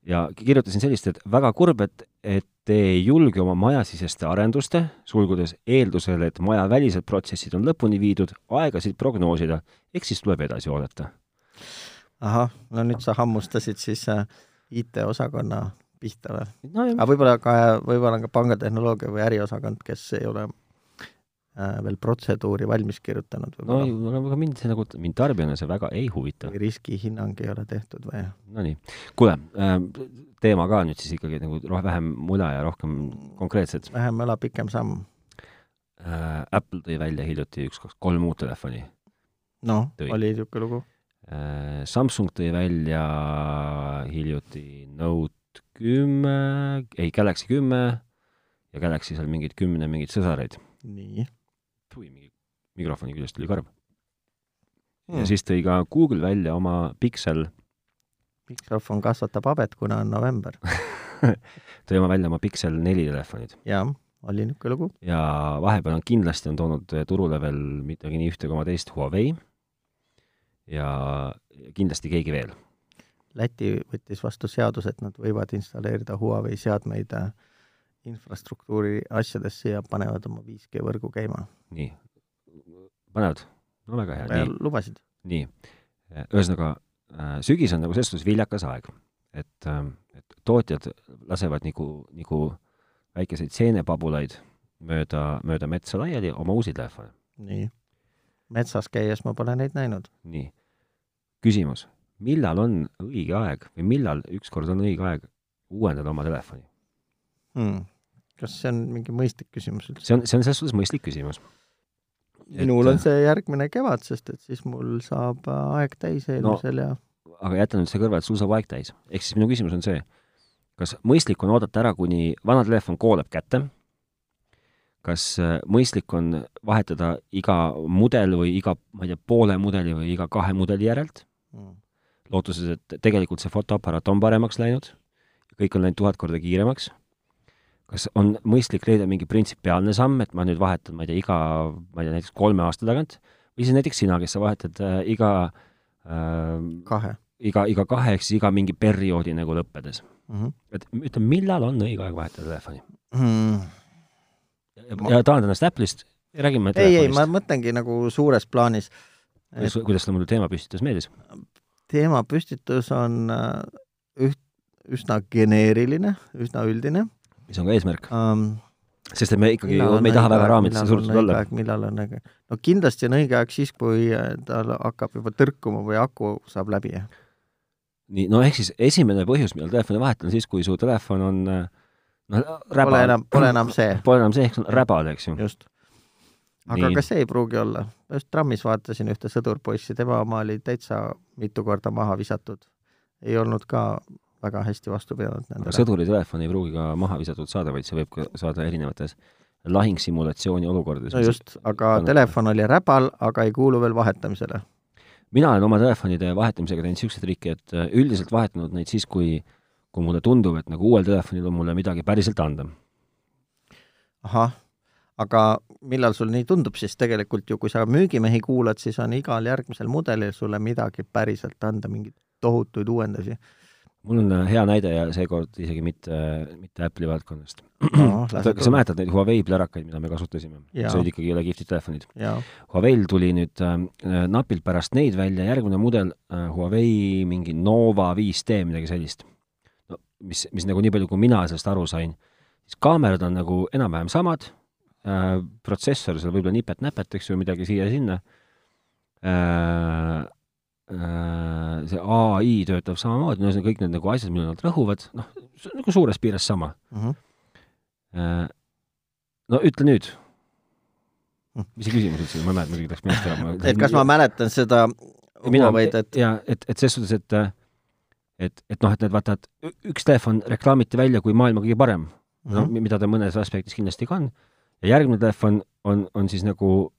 ja kirjutasin sellist, et väga kurb, et, et te ei julge oma majasiseste arenduste, sulgudes eeldusel, et majavälised protsessid on lõpuni viidud, aegasid prognoosida, ehk siis tuleb edasi oodata. ahah, no nüüd sa hammustasid siis äh, IT-osakonna pihta või no,? aga võib-olla ka, võib-olla on ka pangatehnoloogia või äriosakond, kes ei ole äh, veel protseduuri valmis kirjutanud no aga mind see nagu, mind tarbijana see väga ei huvita. riskihinnang ei ole tehtud või? Nonii, kuule äh,, teema ka nüüd siis ikkagi nagu vähem mula ja rohkem konkreetsed. vähem möla, pikem samm äh,. Apple tõi välja hiljuti üks, kaks, kolm uut telefoni. noh, oli niisugune lugu äh,. Samsung tõi välja hiljuti Note kümme, ei, Galaxy kümme ja Galaxy seal mingeid kümne mingeid sõsareid. nii hui, mingi mikrofoni küljest oli karv mm.. ja siis tõi ka Google välja oma Pixel. Mikrofon kasvatab habet, kuna on november tõi oma välja oma Pixel neli telefonid. jah, oli niisugune lugu. ja vahepeal on kindlasti on toonud turule veel midagi nii ühte koma teist Huawei ja kindlasti keegi veel. Läti võttis vastu seaduse, et nad võivad installeerida Huawei seadmeid äh, infrastruktuuri asjadesse ja panevad oma 5G võrgu käima. nii, panevad? no väga hea, nii. lubasid. nii, ühesõnaga sügis on nagu selles suhtes viljakas aeg, et, äh, et tootjad lasevad nagu, nagu väikeseid seenepabulaid mööda, mööda metsa laiali oma uusi telefone. nii. metsas käies ma pole neid näinud. nii. küsimus, millal on õige aeg või millal ükskord on õige aeg uuendada oma telefoni hmm.? kas see on mingi mõistlik küsimus üldse? see on, see on selles suhtes mõistlik küsimus. Minul et... on see järgmine kevad, sest et siis mul saab aeg täis eelmisel no, ja aga jäta nüüd see kõrvale, et sul saab aeg täis. ehk siis minu küsimus on see, kas mõistlik on oodata ära, kuni vana telefon kooleb kätte, kas äh, mõistlik on vahetada iga mudel või iga, ma ei tea, poole mudeli või iga kahe mudeli järelt mm., lootuses, et tegelikult see fotoaparaat on paremaks läinud, kõik on läinud tuhat korda kiiremaks, kas on mõistlik leida mingi printsipiaalne samm, et ma nüüd vahetan, ma ei tea, iga, ma ei tea, näiteks kolme aasta tagant, või siis näiteks sina, kes sa vahetad äh, iga äh, kahe iga, iga kahe ehk siis iga mingi perioodi nagu lõppedes mm. -hmm. et ütle, millal on õige aeg vahetada telefoni mm.? ja, ma... ja taand ennast Apple'ist räägime ei, ei, ma mõtlengi nagu suures plaanis et.... kuidas sulle muidu teemapüstitus meeldis? teemapüstitus on äh, üht, üsna geneeriline, üsna üldine. Mis on ka eesmärk um,? sest et me ikkagi, me ei taha väga raamidesse surutud olla. millal on õige? no kindlasti on õige aeg siis, kui äh, tal hakkab juba tõrkuma või aku saab läbi nii, no ehk siis esimene põhjus, millal telefoni vahetada, on siis, kui su telefon on noh, räbal. Pole enam, pole enam see. Pole enam see, ehk see on räbal, eks ju. just. aga nii. ka see ei pruugi olla. just trammis vaatasin ühte sõdurpoissi, tema oma oli täitsa mitu korda maha visatud. ei olnud ka väga hästi vastu pidanud nendele. sõduri telefon ei pruugi ka maha visatud saada, vaid see võib ka saada erinevates lahingsimulatsiooni olukordades. no just, aga telefon oli räbal, aga ei kuulu veel vahetamisele mina olen oma telefonide vahetamisega teinud niisuguseid trikke, et äh, üldiselt vahetanud neid siis, kui, kui mulle tundub, et nagu uuel telefonil on mulle midagi päriselt anda. ahah, aga millal sul nii tundub, siis tegelikult ju kui sa müügimehi kuulad, siis on igal järgmisel mudelil sulle midagi päriselt anda, mingeid tohutuid uuendusi mul on äh, hea näide ja seekord isegi mitte, mitte Apple'i valdkonnast no,. kas sa mäletad neid Huawei plärakaid, mida me kasutasime? see olid ikkagi jõle kihvtid telefonid. Huawei'l tuli nüüd äh, napilt pärast neid välja järgmine mudel äh,, Huawei mingi Nova 5T, midagi sellist. no mis, mis nagu nii palju, kui mina sellest aru sain, siis kaamerad on nagu enam-vähem samad äh,, protsessor seal võib-olla nipet-näpet, eks ju, midagi siia-sinna äh,, Äh, see ai töötab samamoodi, no see kõik need nagu asjad, millele nad rõhuvad, noh, nagu suures piires sama mm. -hmm. no ütle nüüd. Hm. mis see küsimus üldse, ma ei mäleta, muidugi läks meelest ära. et kas ma mäletan seda Huawei'd, et jaa, et, et ses suhtes, et et, et noh, et need vaata, et üks telefon reklaamiti välja kui maailma kõige parem mm, -hmm. no mhm. mida ta mõnes aspektis kindlasti ka on, ja järgmine telefon on, on siis nagu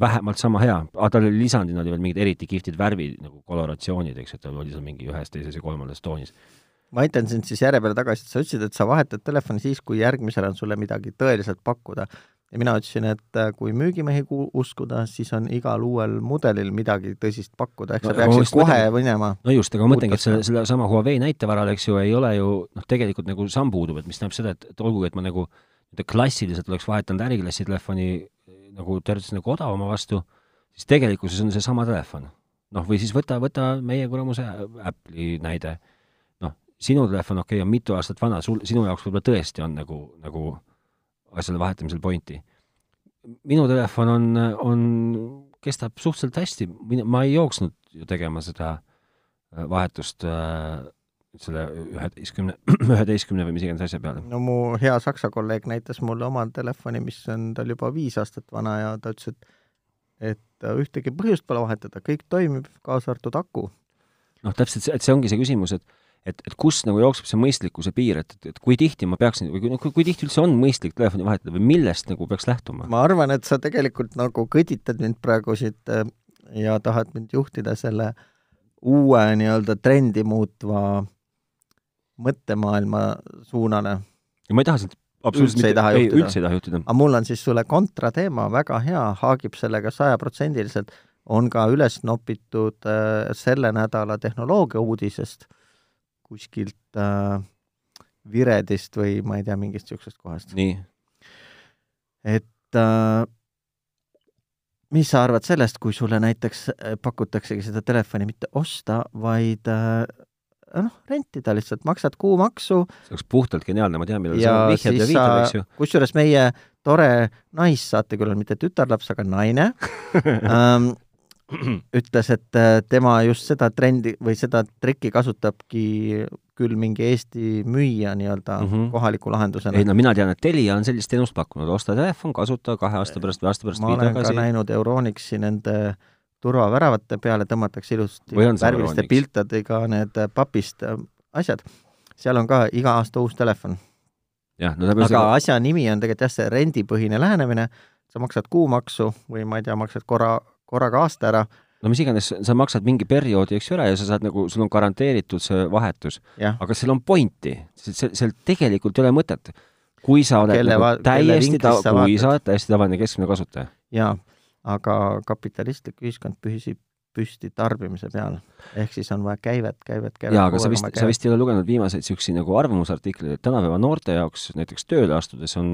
vähemalt sama hea, aga tal oli lisandina oli veel mingid eriti kihvtid värvid nagu koloratsioonid, eks, et tal oli seal mingi ühes, teises ja kolmandas toonis. ma aitan sind siis järje peale tagasi, et sa ütlesid, et sa vahetad telefoni siis, kui järgmisel on sulle midagi tõeliselt pakkuda. ja mina ütlesin, et äh, kui müügimehi uskuda, siis on igal uuel mudelil midagi tõsist pakkuda, ehk no, sa peaksid kohe mõtlen, minema. no just, aga ma mõtlengi, et selle, selle sama Huawei näite varal, eks ju, ei ole ju noh, tegelikult nagu samm puudub, et mis tähendab seda, et, et olgugi, et ma nagu klassiliselt oleks vahetanud äriklassi telefoni nagu teoreetiliselt nagu odavama vastu, siis tegelikkuses on seesama telefon. noh, või siis võta, võta meie kuramuse Apple'i näide. noh, sinu telefon, okei okay,, on mitu aastat vana, sul, sinu jaoks võib-olla tõesti on nagu, nagu asjade vahetamisel pointi. minu telefon on, on, kestab suhteliselt hästi, ma ei jooksnud ju tegema seda vahetust äh, selle üheteistkümne, üheteistkümne või mis iganes asja peale? no mu hea saksa kolleeg näitas mulle oma telefoni, mis on tal juba viis aastat vana ja ta ütles, et et ühtegi põhjust pole vahetada, kõik toimib, kaasa arvatud aku. noh, täpselt, et see ongi see küsimus, et et, et kus nagu jookseb see mõistlikkuse piir, et, et, et kui tihti ma peaksin või kui, kui, tihti üldse on mõistlik telefoni vahetada või millest nagu peaks lähtuma? ma arvan, et sa tegelikult nagu kõditad mind praegu siit äh, ja tahad mind juhtida selle uue nii-öelda trendi muutva mõttemaailma suunale. ja ma ei taha sind absoluutselt üldse ei taha juhtida. üldse ei taha juhtida. aga mul on siis sulle kontrateema, väga hea, haagib sellega sajaprotsendiliselt, on ka üles nopitud äh, selle nädala tehnoloogia uudisest kuskilt äh, Viredist või ma ei tea, mingist niisugusest kohast. nii? et äh, mis sa arvad sellest, kui sulle näiteks äh, pakutaksegi seda telefoni mitte osta, vaid äh, noh, rentida lihtsalt, maksad kuumaksu. see oleks puhtalt geniaalne, ma tean, millal sa vihjad ja viitad, eks ju. kusjuures meie tore naissaatekülaline, mitte tütarlaps, aga naine ähm, ütles, et äh, tema just seda trendi või seda trikki kasutabki küll mingi Eesti müüja nii-öelda mm -hmm. kohaliku lahendusena. ei no mina tean, et Telia on sellist teenust pakkunud, osta telefon, kasuta kahe aasta pärast või aasta pärast ma olen tagasi. ka näinud Euronixi nende äh, turvaväravate peale tõmmatakse ilusti värviliste piltadega need papist äh, asjad. seal on ka iga aasta uus telefon. no aga seda... asja nimi on tegelikult jah, see rendipõhine lähenemine, sa maksad kuumaksu või ma ei tea, maksad korra, korraga aasta ära no mis iganes, sa maksad mingi perioodi, eks ära ja sa saad nagu, sul on garanteeritud see vahetus. aga seal on pointi, seal tegelikult ei ole mõtet. kui sa oled kelle, nagu täiesti kui sa oled täiesti tavaline keskmine kasutaja. jaa, aga kapitalistlik ühiskond püsib püsti tarbimise peal. ehk siis on vaja käivet, käivet, käivet. jaa, aga sa vist, sa vist ei ole lugenud viimaseid niisuguseid nagu arvamusartikleid, et tänapäeva noorte jaoks näiteks tööle astudes on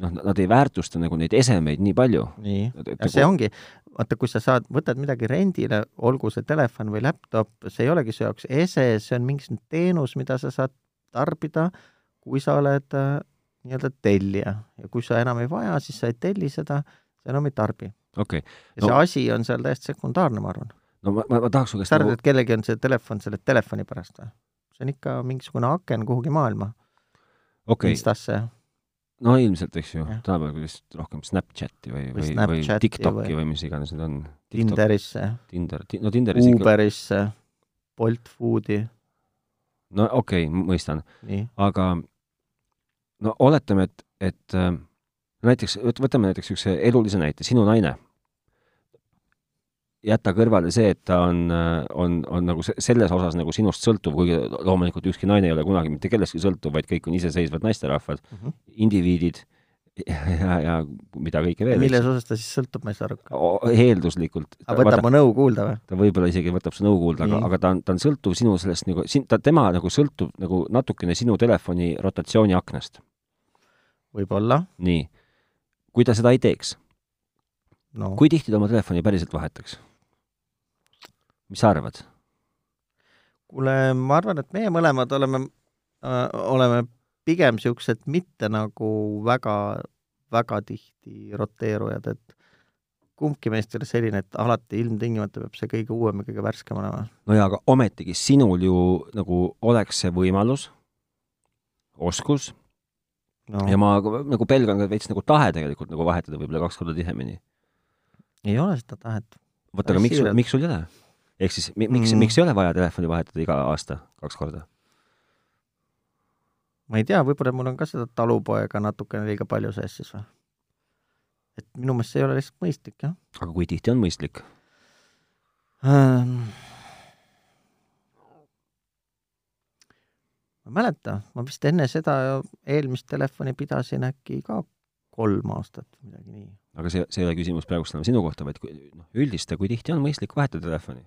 noh, nad ei väärtusta nagu neid esemeid nii palju. nii, ja see ongi, vaata, kui sa saad, võtad midagi rendile, olgu see telefon või laptop, see ei olegi su jaoks ese, see on mingisugune teenus, mida sa saad tarbida, kui sa oled äh, nii-öelda tellija ja kui sa enam ei vaja, siis sa ei telli seda, sa enam ei tarbi. okei okay. no.. ja see asi on seal täiesti sekundaarne, ma arvan. no ma, ma, ma tahaks su käest sa arvad nagu..., et kellelgi on see telefon selle telefoni pärast või? see on ikka mingisugune aken kuhugi maailma okay.. Instasse no ilmselt, eks ju, tänapäeval vist rohkem Snapchati või, või, või, või TikToki või mis iganes need on. Tinderisse. Tinder, no Tinderis Uberisse, Bolt Foodi. no okei okay,, mõistan. aga no oletame, et, et äh, näiteks, võtame näiteks niisuguse elulise näite, sinu naine jäta kõrvale see, et ta on, on, on nagu selles osas nagu sinust sõltuv, kuigi loomulikult ükski naine ei ole kunagi mitte kellestki sõltuv, vaid kõik on iseseisvad naisterahvad mm, -hmm. indiviidid ja, ja mida kõike veel. milles osas ta siis sõltub, ma ei saa aru? eelduslikult. aga võtab võta, mu nõu kuulda või? ta võib-olla isegi võtab su nõu kuulda, aga, aga ta on, ta on sõltuv sinu sellest nagu, sin-, ta, tema nagu sõltub nagu natukene sinu telefoni rotatsiooniaknast. võib-olla. nii. Kui ta seda ei teeks no., kui tihti ta oma telefoni päriselt vahetaks? mis sa arvad? kuule, ma arvan, et meie mõlemad oleme äh,, oleme pigem niisugused mitte nagu väga, väga tihti roteerujad, et kumbki meist ei ole selline, et alati ilmtingimata peab see kõige uuem ja kõige värskem olema. no jaa, aga ometigi sinul ju nagu oleks see võimalus, oskus no. ja ma nagu pelgan ka veits nagu tahe tegelikult nagu vahetada võib-olla kaks korda tihemini. ei ole seda tahet. vot, aga miks, miks sul ei ole? ehk siis mi, miks mm., miks ei ole vaja telefoni vahetada iga aasta kaks korda? ma ei tea, võib-olla mul on ka seda talupoega natukene liiga palju sees siis või? et minu meelest see ei ole lihtsalt mõistlik, jah. aga kui tihti on mõistlik ähm...? Ma ei mäleta, ma vist enne seda eelmist telefoni pidasin äkki ka kolm aastat, midagi nii. aga see, see ei ole küsimus praegust enam sinu kohta, vaid noh, üldista, kui tihti on mõistlik vahetada telefoni?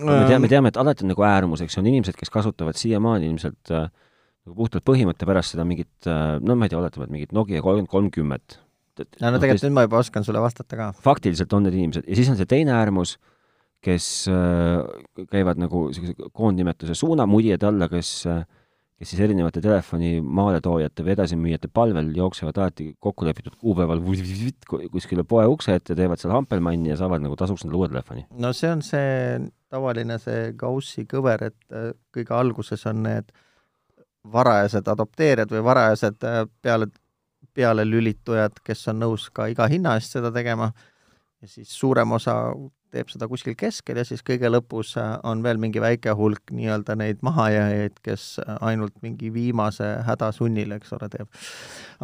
me teame, me teame, et alati on nagu äärmus, eks ju, on inimesed, kes kasutavad siiamaani ilmselt äh, nagu puhtalt põhimõtte pärast seda mingit äh,, no ma ei tea, oletame, et mingit Nokia kolmkümmend kolmkümmend. no, no noh, tegelikult nüüd ma juba oskan sulle vastata ka. faktiliselt on need inimesed ja siis on see teine äärmus, kes äh, käivad nagu sellise koondnimetuse suunamudjad alla, kes äh, kes siis erinevate telefoni maaletoojate või edasimüüjate palvel jooksevad alati kokkulepitud kuupäeval kuskile poe ukse ette, teevad seal hampelmanni ja saavad nagu tasuks endale uue telefoni. no see on see tavaline see Gaussi kõver, et äh, kõige alguses on need varajased adopteerijad või varajased äh, peale, pealelülitujad, kes on nõus ka iga hinna eest seda tegema ja siis suurem osa teeb seda kuskil keskel ja siis kõige lõpus äh, on veel mingi väike hulk nii-öelda neid mahajääjaid, kes äh, ainult mingi viimase häda sunnil, eks ole, teeb.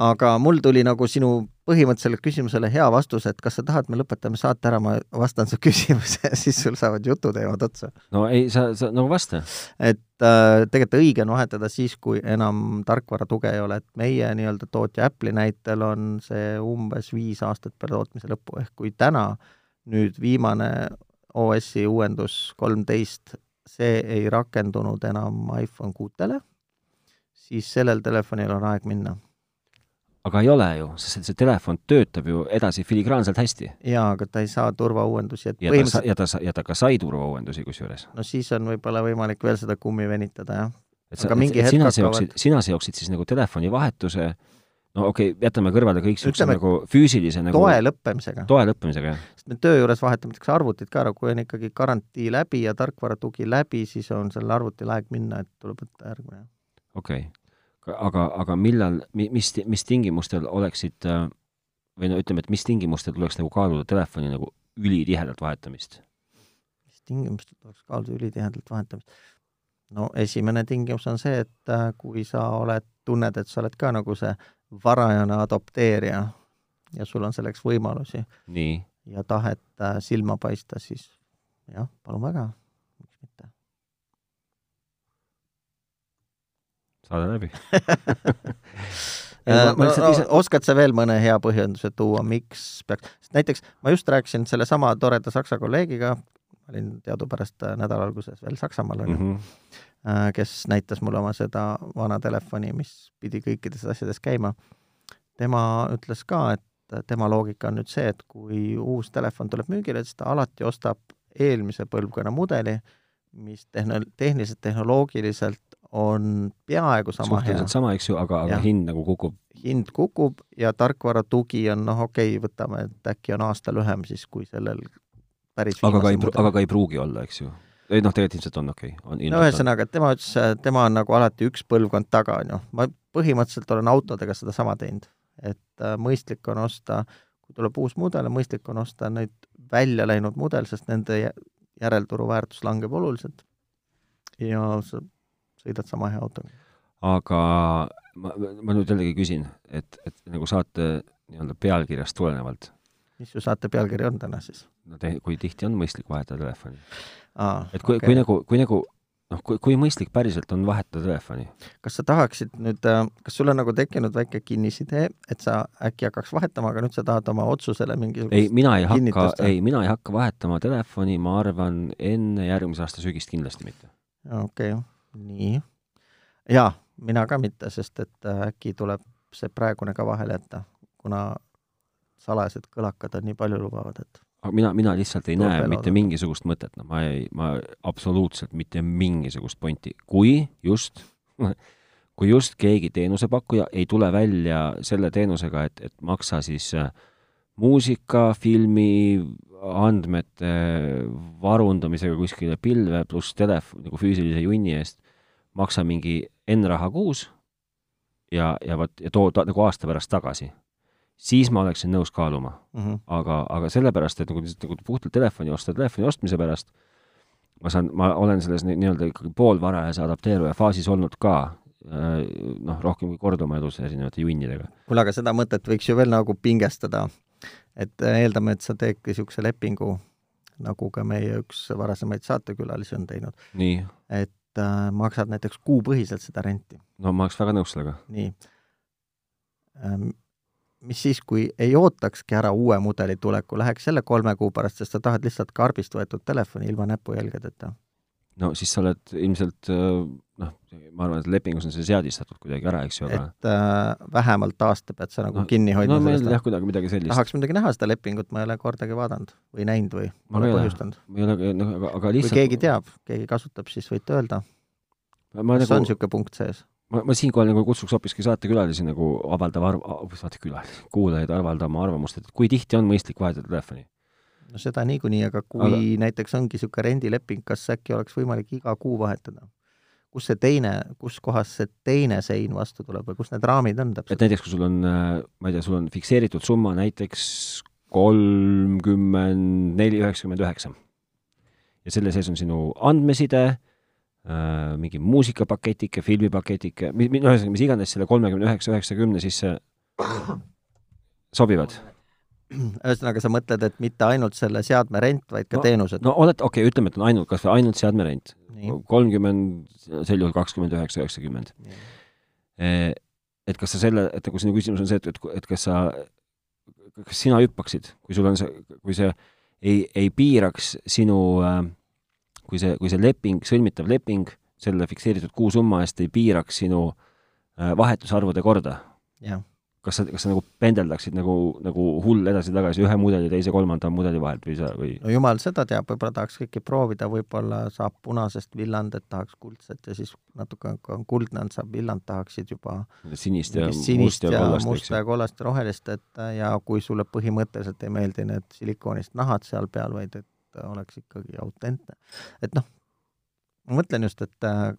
aga mul tuli nagu sinu põhimõttelisele küsimusele hea vastus, et kas sa tahad, me lõpetame saate ära, ma vastan su küsimuse siis sul saavad jututeemad otsa. no ei, sa, sa nagu vasta. et äh, tegelikult õige on vahetada siis, kui enam tarkvara tuge ei ole, et meie nii-öelda tootja Apple'i näitel on see umbes viis aastat peale tootmise lõppu, ehk kui täna äh, nüüd viimane OS-i uuendus kolmteist, see ei rakendunud enam iPhone kuutele, siis sellel telefonil on aeg minna. aga ei ole ju, sest see telefon töötab ju edasi filigraanselt hästi. jaa, aga ta ei saa turvauuendusi, et ja põhimõtteliselt ta, ja ta, ja ta ka sai turvauuendusi kusjuures. no siis on võib-olla võimalik veel seda kummi venitada, jah. et sa, sina seoksid, sina seoksid siis nagu telefoni vahetuse äh, no okei okay,, jätame kõrvale kõik niisuguse nagu füüsilise nagu toe lõppemisega. toe lõppemisega, jah. sest me töö juures vahetame näiteks arvutid ka ära, kui on ikkagi garantii läbi ja tarkvaratugi läbi, siis on sellel arvutil aeg minna, et tuleb võtta järgmine. okei okay., aga, aga millal, mis, mis tingimustel oleksid või no ütleme, et mis tingimustel tuleks nagu kaaluda telefoni nagu ülitihedalt vahetamist? mis tingimustel tuleks kaaluda ülitihedalt vahetamist? no esimene tingimus on see, et äh, kui sa oled tunned, et sa oled ka nagu see varajane adopteerija ja sul on selleks võimalusi. Ja tahet äh, silma paista, siis jah, palun väga, miks mitte. saade läbi. Äh, no, no, ise... oskad sa veel mõne hea põhjenduse tuua, miks peaks, sest näiteks ma just rääkisin sellesama toreda saksa kolleegiga, ma olin teadupärast äh, nädala alguses veel Saksamaal, on ju mm, -hmm. kes näitas mulle oma seda vana telefoni, mis pidi kõikides asjades käima. tema ütles ka, et tema loogika on nüüd see, et kui uus telefon tuleb müügile, siis ta alati ostab eelmise põlvkonna mudeli, mis tehno-, tehniliselt, tehnoloogiliselt on peaaegu sama suhteliselt hea. sama, eks ju, aga, aga hind nagu kukub? hind kukub ja tarkvara tugi on noh, okei okay,, võtame, et äkki on aasta lühem siis, kui sellel päris aga ka ei, aga ka ei pruugi olla, eks ju? ei noh, tegelikult ilmselt on okei okay.. no ühesõnaga, tema ütles, tema on nagu alati üks põlvkond taga, ju. ma põhimõtteliselt olen autodega sedasama teinud, et äh, mõistlik on osta, kui tuleb uus mudel, mõistlik on osta nüüd välja läinud mudel, sest nende järelturu väärtus langeb oluliselt. ja sõidad sama hea autoga. aga ma, ma nüüd jällegi küsin, et, et nagu saate nii-öelda pealkirjast tulenevalt. mis su saate pealkiri on täna siis? No te, kui tihti on mõistlik vahetada telefoni? et kui okay., kui nagu, kui nagu noh, kui, kui mõistlik päriselt on vahetada telefoni? kas sa tahaksid nüüd, äh, kas sul on nagu tekkinud väike kinnisidee, et sa äkki hakkaks vahetama, aga nüüd sa tahad oma otsusele mingisugust ei, mina ei hakka, ei, mina ei hakka vahetama telefoni, ma arvan, enne järgmise aasta sügist kindlasti mitte. okei okay nii. jaa, mina ka mitte, sest et äh, äkki tuleb see praegune ka vahele jätta, kuna salajased kõlakad on nii palju lubavad, et mina, mina lihtsalt ei näe mitte mingisugust mõtet, noh, ma ei, ma absoluutselt mitte mingisugust pointi, kui just kui just keegi teenusepakkuja ei tule välja selle teenusega, et, et maksa siis äh, muusika, filmi, andmete varundamisega kuskile pilve pluss telefon, nagu füüsilise junni eest, maksa mingi N raha kuus ja, ja vot, ja too ta nagu aasta pärast tagasi. Siis ma oleksin nõus kaaluma mm. -hmm. aga, aga sellepärast, et nagu lihtsalt nagu puhtalt telefoni osta, telefoni ostmise pärast, ma saan, ma olen selles nii-öelda ikkagi poolvarajase adapteeruja faasis olnud ka, äh, noh, rohkem kui kord oma elus erinevate junnidega. kuule, aga seda mõtet võiks ju veel nagu pingestada, et äh, eeldame, et sa teedki niisuguse lepingu, nagu ka meie üks varasemaid saatekülalisi on teinud. et äh, maksad näiteks kuupõhiselt seda renti. no ma oleks väga nõus sellega. nii ähm,. Mis siis, kui ei ootakski ära uue mudeli tuleku, läheks jälle kolme kuu pärast, sest sa tahad lihtsalt karbist võetud telefoni ilma näpujälgedeta? no siis sa oled ilmselt äh, noh, ma arvan, et lepingus on see seadistatud kuidagi ära, eks ju, aga et äh, vähemalt aasta pead sa nagu no, kinni hoidma no, sellest. jah, kuidagi midagi sellist. tahaks muidugi näha seda lepingut, ma ei ole kordagi vaadanud või näinud või pole põhjustanud. ma ei ole, noh, aga, aga lihtsalt kui keegi teab, keegi kasutab, siis võite öelda. kas nagu... on niisugune punkt sees? Ma, ma siinkohal nagu kutsuks hoopiski saatekülalisi nagu avaldama arv-, saatekülalisi, kuulajaid avaldama arvamust, et kui tihti on mõistlik vahetada telefoni no seda niikuinii, aga kui aga... näiteks ongi niisugune rendileping, kas äkki oleks võimalik iga kuu vahetada? kus see teine, kus kohas see teine sein vastu tuleb või kus need raamid on täpselt? et näiteks, kui sul on, ma ei tea, sul on fikseeritud summa näiteks kolmkümmend neli, üheksakümmend üheksa. ja selle sees on sinu andmeside mingi muusikapaketike, filmipaketike, no ühesõnaga, mis iganes selle kolmekümne üheksa, üheksakümne sisse sobivad ühesõnaga, sa mõtled, et mitte ainult selle seadme rent, vaid ka no, teenused? no oled, okei okay,, ütleme, et on ainult, kas või ainult seadme rent. kolmkümmend, sel juhul kakskümmend üheksa, üheksakümmend. Eh, et kas sa selle, et nagu sinu küsimus on see, et, et, et kas sa, kas sina hüppaksid, kui sul on see, kui see ei, ei piiraks sinu, äh, kui see, kui see leping, sõlmitav leping selle fikseeritud kuusumma eest ei piiraks sinu äh, vahetusarvude korda? kas sa, kas sa nagu pendeldaksid nagu, nagu hull edasi-tagasi ühe mudeli, teise, kolmanda mudeli vahelt või sa, või? no jumal seda teab, võib-olla tahaks kõike proovida, võib-olla saab punasest villand, et tahaks kuldset ja siis natuke, kui on kuldne on, saab villand, tahaksid juba sinist ja sinist ja musta ja kollast ja rohelist, et ja kui sulle põhimõtteliselt ei meeldi need silikoonist nahad seal peal, vaid et oleks ikkagi autentne. et noh, ma mõtlen just, et äh,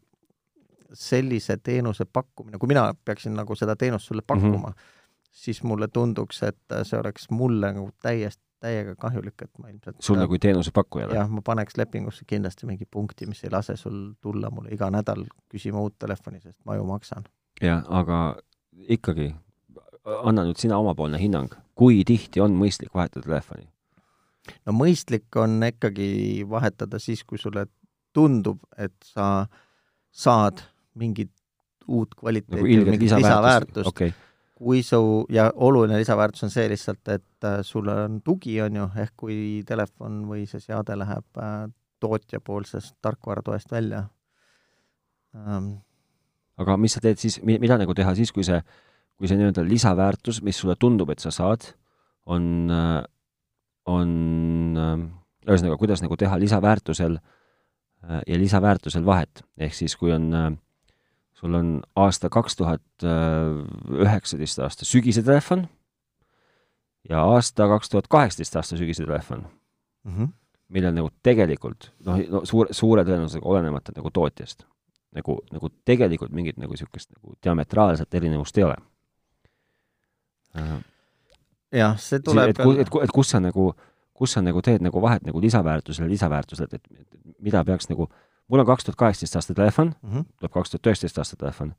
sellise teenuse pakkumine, kui mina peaksin nagu seda teenust sulle pakkuma mm, -hmm siis mulle tunduks, et see oleks mulle nagu täiesti, täiega kahjulik, et ma ilmselt sulle kui teenusepakkujale? jah, ma paneks lepingusse kindlasti mingi punkti, mis ei lase sul tulla mulle iga nädal küsima uut telefoni, sest ma ju maksan. jah, aga ikkagi, anna nüüd sina omapoolne hinnang, kui tihti on mõistlik vahetada telefoni? No mõistlik on ikkagi vahetada siis, kui sulle tundub, et sa saad mingit uut kvaliteeti nagu, mingit lisaväärtust. okay kui su, ja oluline lisaväärtus on see lihtsalt, et äh, sul on tugi, on ju, ehk kui telefon või see seade läheb äh, tootjapoolsest tarkvaratoest välja. Ähm.. aga mis sa teed siis, mida nagu teha siis, kui see, kui see nii-öelda lisaväärtus, mis sulle tundub, et sa saad, on, äh, on ühesõnaga, kuidas nagu teha lisaväärtusel ja lisaväärtusel vahet, ehk siis kui on äh, sul on aasta kaks tuhat üheksateist aasta sügise telefon ja aasta kaks tuhat kaheksateist aasta sügise telefon mm, -hmm. millel nagu tegelikult noh, no suure, suure tõenäosusega olenemata nagu tootjast, nagu, nagu tegelikult mingit nagu niisugust nagu diametraalset erinevust ei ole. Jah, see tuleb et, et, et, et kus sa nagu, kus sa nagu teed nagu vahet nagu lisaväärtusele, lisaväärtusele, et, et mida peaks nagu mul on kaks tuhat kaheksateist aasta telefon mm, -hmm. tuleb kaks tuhat üheksateist aasta telefon,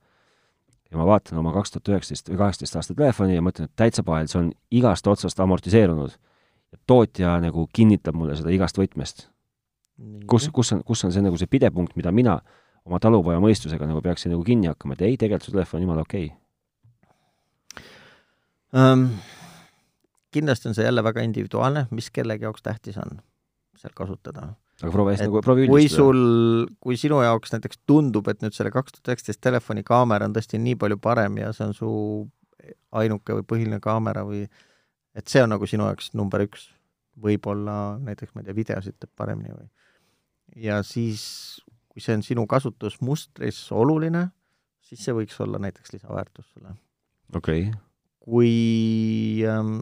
ja ma vaatan oma kaks tuhat üheksateist või kaheksateist aasta telefoni ja mõtlen, et täitsa pahel, see on igast otsast amortiseerunud. tootja nagu kinnitab mulle seda igast võtmest. kus, kus on, kus on see nagu see pidepunkt, mida mina oma talupoja mõistusega nagu peaksin nagu kinni hakkama, et ei, tegelikult su telefon on jumala okei okay. um,. Kindlasti on see jälle väga individuaalne, mis kellegi jaoks tähtis on seal kasutada aga proovi hästi nagu, proovi üldistada. kui sul, kui sinu jaoks näiteks tundub, et nüüd selle kaks tuhat üheksateist telefoni kaamera on tõesti nii palju parem ja see on su ainuke või põhiline kaamera või et see on nagu sinu jaoks number üks, võib-olla näiteks, ma ei tea, videosid teeb paremini või ja siis, kui see on sinu kasutusmustris oluline, siis see võiks olla näiteks lisaväärtus sulle. okei okay.. kui ähm,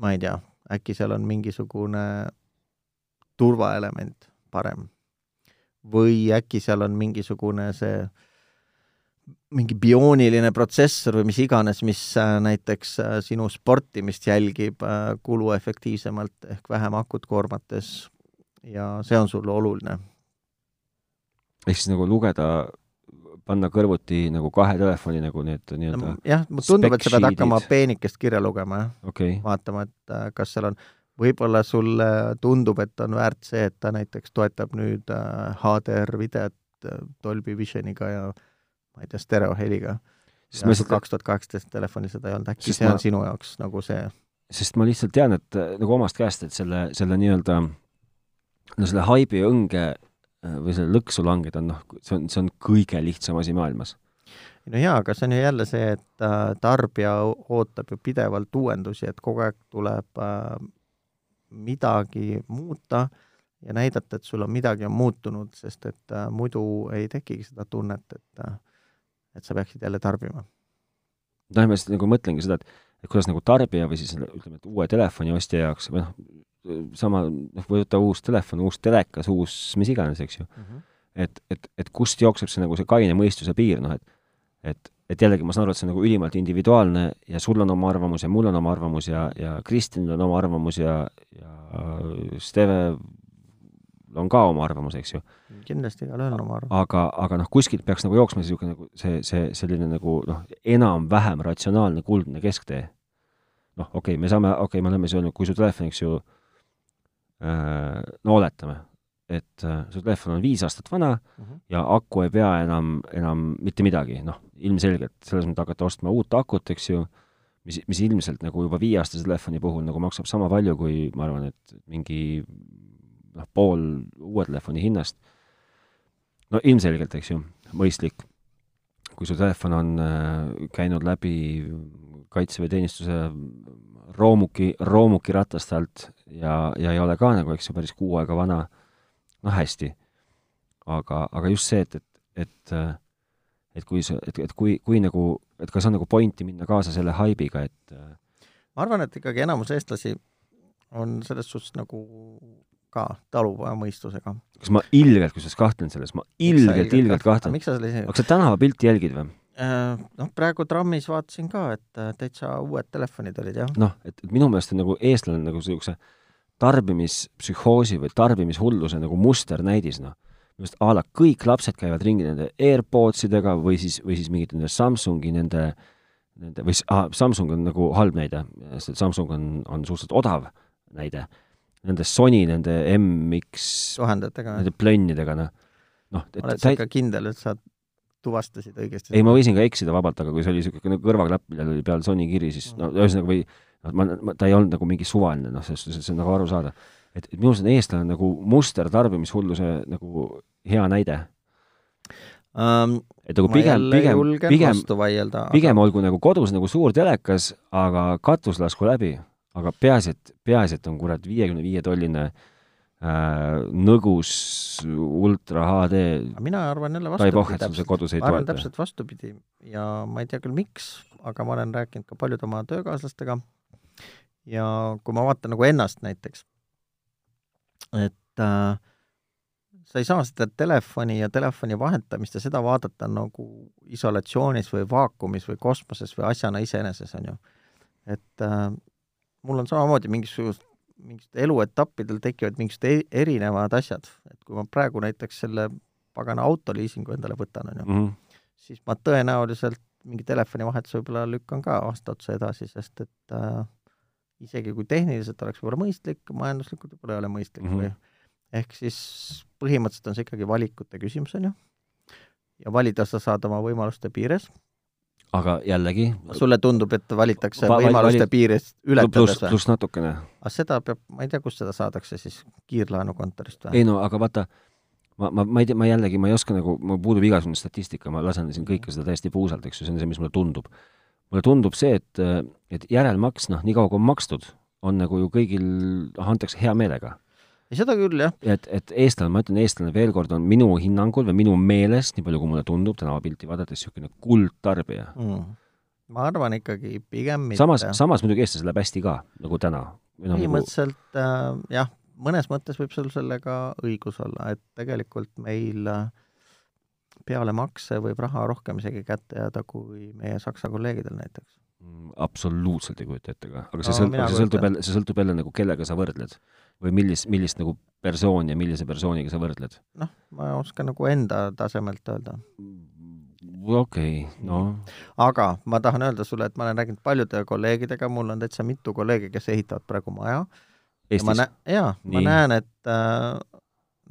ma ei tea, äkki seal on mingisugune turvaelement parem. või äkki seal on mingisugune see mingi biooniline protsessor või mis iganes, mis äh, näiteks äh, sinu sportimist jälgib äh, kuluefektiivsemalt ehk vähem akut koormates ja see on sulle oluline. ehk siis nagu lugeda, panna kõrvuti nagu kahe telefoni nagu need nii-öelda jah, mulle tundub, et sa pead hakkama peenikest kirja lugema, jah okay.. vaatama, et kas seal on võib-olla sulle tundub, et on väärt see, et ta näiteks toetab nüüd HDR äh, videot äh, Dolby Visioniga ja ma ei tea, stereoheliga. kaks tuhat kaheksateist telefonil seda ei olnud, äkki see ma, on sinu jaoks nagu see? sest ma lihtsalt tean, et äh, nagu omast käest, et selle, selle nii-öelda no selle haibi õnge või selle lõksu langeda, noh, see on, see on kõige lihtsam asi maailmas no jaa, aga see on ju jälle see, et tarbija ootab ju pidevalt uuendusi, et kogu aeg tuleb midagi muuta ja näidata, et sul on midagi on muutunud, sest et äh, muidu ei tekigi seda tunnet, et äh, et sa peaksid jälle tarbima. noh, ma lihtsalt nagu mõtlengi seda, et, et kuidas nagu tarbija või siis ütleme, et uue telefoni ostja jaoks või noh, sama, noh, võtta uus telefon, uus telekas, uus mis iganes, eks ju mm. -hmm. et, et, et kust jookseb see nagu see kaine mõistuse piir, noh et et et jällegi ma saan aru, et see on nagu ülimalt individuaalne ja sul on oma arvamus ja mul on oma arvamus ja, ja Kristinil on oma arvamus ja, ja Steve on ka oma arvamus, eks ju. kindlasti, igalühel on oma arvamus. aga, aga noh, kuskilt peaks nagu jooksma niisugune nagu see, see selline nagu noh, enam-vähem ratsionaalne kuldne kesktee. noh, okei okay,, me saame, okei okay,, me oleme öelnud, kui su telefon, eks ju no oletame, et äh, su telefon on viis aastat vana mhm. -huh. ja aku ei pea enam, enam mitte midagi, noh, ilmselgelt selles mõttes hakata ostma uut akut, eks ju, mis, mis ilmselt nagu juba viieaastase telefoni puhul nagu maksab sama palju kui ma arvan, et mingi noh, pool uue telefoni hinnast. no ilmselgelt, eks ju, mõistlik. kui su telefon on äh, käinud läbi kaitseväeteenistuse roomuki, roomuki ratast alt ja, ja ei ole ka nagu, eks ju, päris kuu aega vana noh, hästi. aga, aga just see, et, et, et et kui sa, et, et kui, kui nagu, et kas on nagu pointi minna kaasa selle haibiga, et ma arvan, et ikkagi enamus eestlasi on selles suhtes nagu ka talupojamõistusega. kas ma ilgelt, kusjuures kahtlen selles, ma ilgelt, ilgelt kahtlen. miks sa selle ise kas sa tänavapilti jälgid või? Äh, noh, praegu trammis vaatasin ka, et äh, täitsa uued telefonid olid, jah. noh, et, et minu meelest on nagu eestlane nagu niisuguse tarbimispsühhoosi või tarbimishulluse nagu musternäidis, noh. just a la kõik lapsed käivad ringi nende AirPodsidega või siis, või siis mingite nende Samsungi nende, nende või ah, Samsung on nagu halb näide, sest Samsung on, on suhteliselt odav näide. Nende Sony, nende MX tuhandetega. Nende plönnidega, noh. noh, oled sa ikka kindel, et sa tuvastasid õigesti? ei, ma võisin ka eksida vabalt, aga kui see oli niisugune kõrvaklapp, millel oli peal Sony kiri, siis no ühesõnaga või noh, ma, ma, ta ei olnud nagu mingi suvaline, noh, selles suhtes, et see on nagu arusaadav et, et minu arust on eestlane nagu muster tarbimishulluse nagu hea näide um,. et nagu pigem, pigem, pigem, pigem olgu nagu kodus nagu suur telekas, aga katus lasku läbi. aga peaasi, et, peaasi, et on kurat viiekümne viie tolline äh, nõgus ultra HD. mina arvan jälle vastupidi. täpselt, ma arvan täpselt vastupidi ja ma ei tea küll, miks, aga ma olen rääkinud ka paljude oma töökaaslastega ja kui ma vaatan nagu ennast näiteks, et äh, sa ei saa seda telefoni ja telefoni vahetamist ja seda vaadata nagu isolatsioonis või vaakumis või kosmoses või asjana iseeneses, on ju. et äh, mul on samamoodi mingisugust, mingisugustel eluetappidel tekivad mingisugused erinevad asjad, et kui ma praegu näiteks selle pagana autoliisingu endale võtan, on ju mm, -hmm. siis ma tõenäoliselt mingi telefonivahetuse võib-olla lükkan ka aasta otsa edasi, sest et äh, isegi kui tehniliselt oleks võib-olla mõistlik, majanduslikult võib-olla ei ole mõistlik mm -hmm. või ehk siis põhimõtteliselt on see ikkagi valikute küsimus, on ju, ja valida sa saad oma võimaluste piires. aga jällegi sulle tundub, et valitakse va võimaluste vali... piires ületades või? pluss natukene. aga seda peab, ma ei tea, kust seda saadakse siis, kiirlaenukontorist või? ei no aga vaata, ma, ma, ma ei tea, ma jällegi, ma ei oska nagu, mul puudub igasugune statistika, ma lasen siin kõike seda täiesti puusalt, eks ju, see on see, mis mulle tundub mulle tundub see, et, et järelmaks, noh, niikaua kui on makstud, on nagu ju kõigil, antakse hea meelega. seda küll, jah. et, et eestlane, ma ütlen, eestlane veel kord on minu hinnangul või minu meelest, nii palju kui mulle tundub tänavapilti vaadates, niisugune kuldtarbija mm. ma arvan ikkagi pigem mitte. samas, samas muidugi eestlasel läheb hästi ka, nagu täna. Nagu põhimõtteliselt nagu... äh, jah, mõnes mõttes võib sul sellega õigus olla, et tegelikult meil äh, peale makse võib raha rohkem isegi kätte jääda kui meie Saksa kolleegidel näiteks. Mm, absoluutselt ei kujuta ette ka, aga see no, sõltub, see sõltub jälle, see sõltub jälle nagu kellega sa võrdled või millist, millist nagu persooni ja millise persooniga sa võrdled? noh, ma oskan nagu enda tasemelt öelda. okei okay,, no. aga ma tahan öelda sulle, et ma olen rääkinud paljude kolleegidega, mul on täitsa mitu kolleegi, kes ehitavad praegu maja. Eestis? jaa, ma näen, et äh,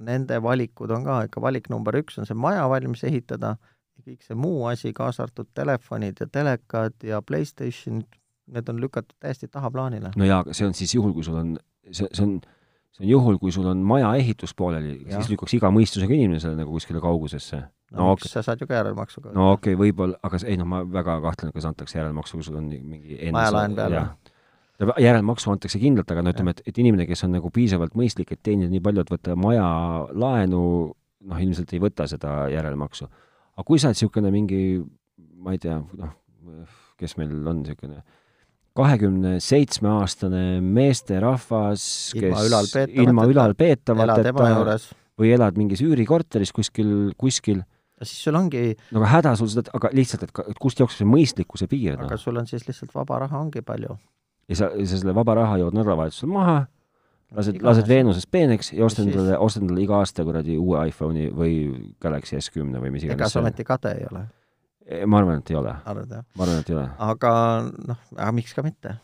nende valikud on ka ikka, valik number üks on see maja valmis ehitada ja kõik see muu asi, kaasa arvatud telefonid ja telekad ja Playstationid, need on lükatud täiesti tahaplaanile. no jaa, aga see on siis juhul, kui sul on, see, see on, see on juhul, kui sul on maja ehitus pooleli, siis lükkaks iga mõistusega inimene selle nagu kuskile kaugusesse. no, no okay. sa saad ju ka järelmaksuga. no okei okay,, võib-olla, aga ei noh, ma väga kahtlen, kas antakse järelmaksu, kui sul on mingi majalaen peal või? Järelmaksu antakse kindlalt, aga no ütleme, et, et inimene, kes on nagu piisavalt mõistlik, et teenida nii palju, et võtta maja laenu, noh, ilmselt ei võta seda järelmaksu. aga kui sa oled niisugune mingi, ma ei tea, noh, kes meil on niisugune kahekümne seitsme aastane meesterahvas, kes ilma ülalpeetavateta või elad mingis üürikorteris kuskil, kuskil siis sul ongi no aga häda sul seda, aga lihtsalt, et, et kust jookseb see mõistlikkuse piir? aga no? sul on siis lihtsalt vaba raha ongi palju ja sa, sa selle vaba raha jood nädalavahetusel maha, lased, lased Veenusest peeneks ja ostad endale, ostad endale iga aasta kuradi uue iPhone'i või Galaxy S10 või mis iganes. ega sa ometi kade ei ole? E, ma arvan, et ei ole. ma arvan, et ei ole. aga noh, aga miks ka mitte?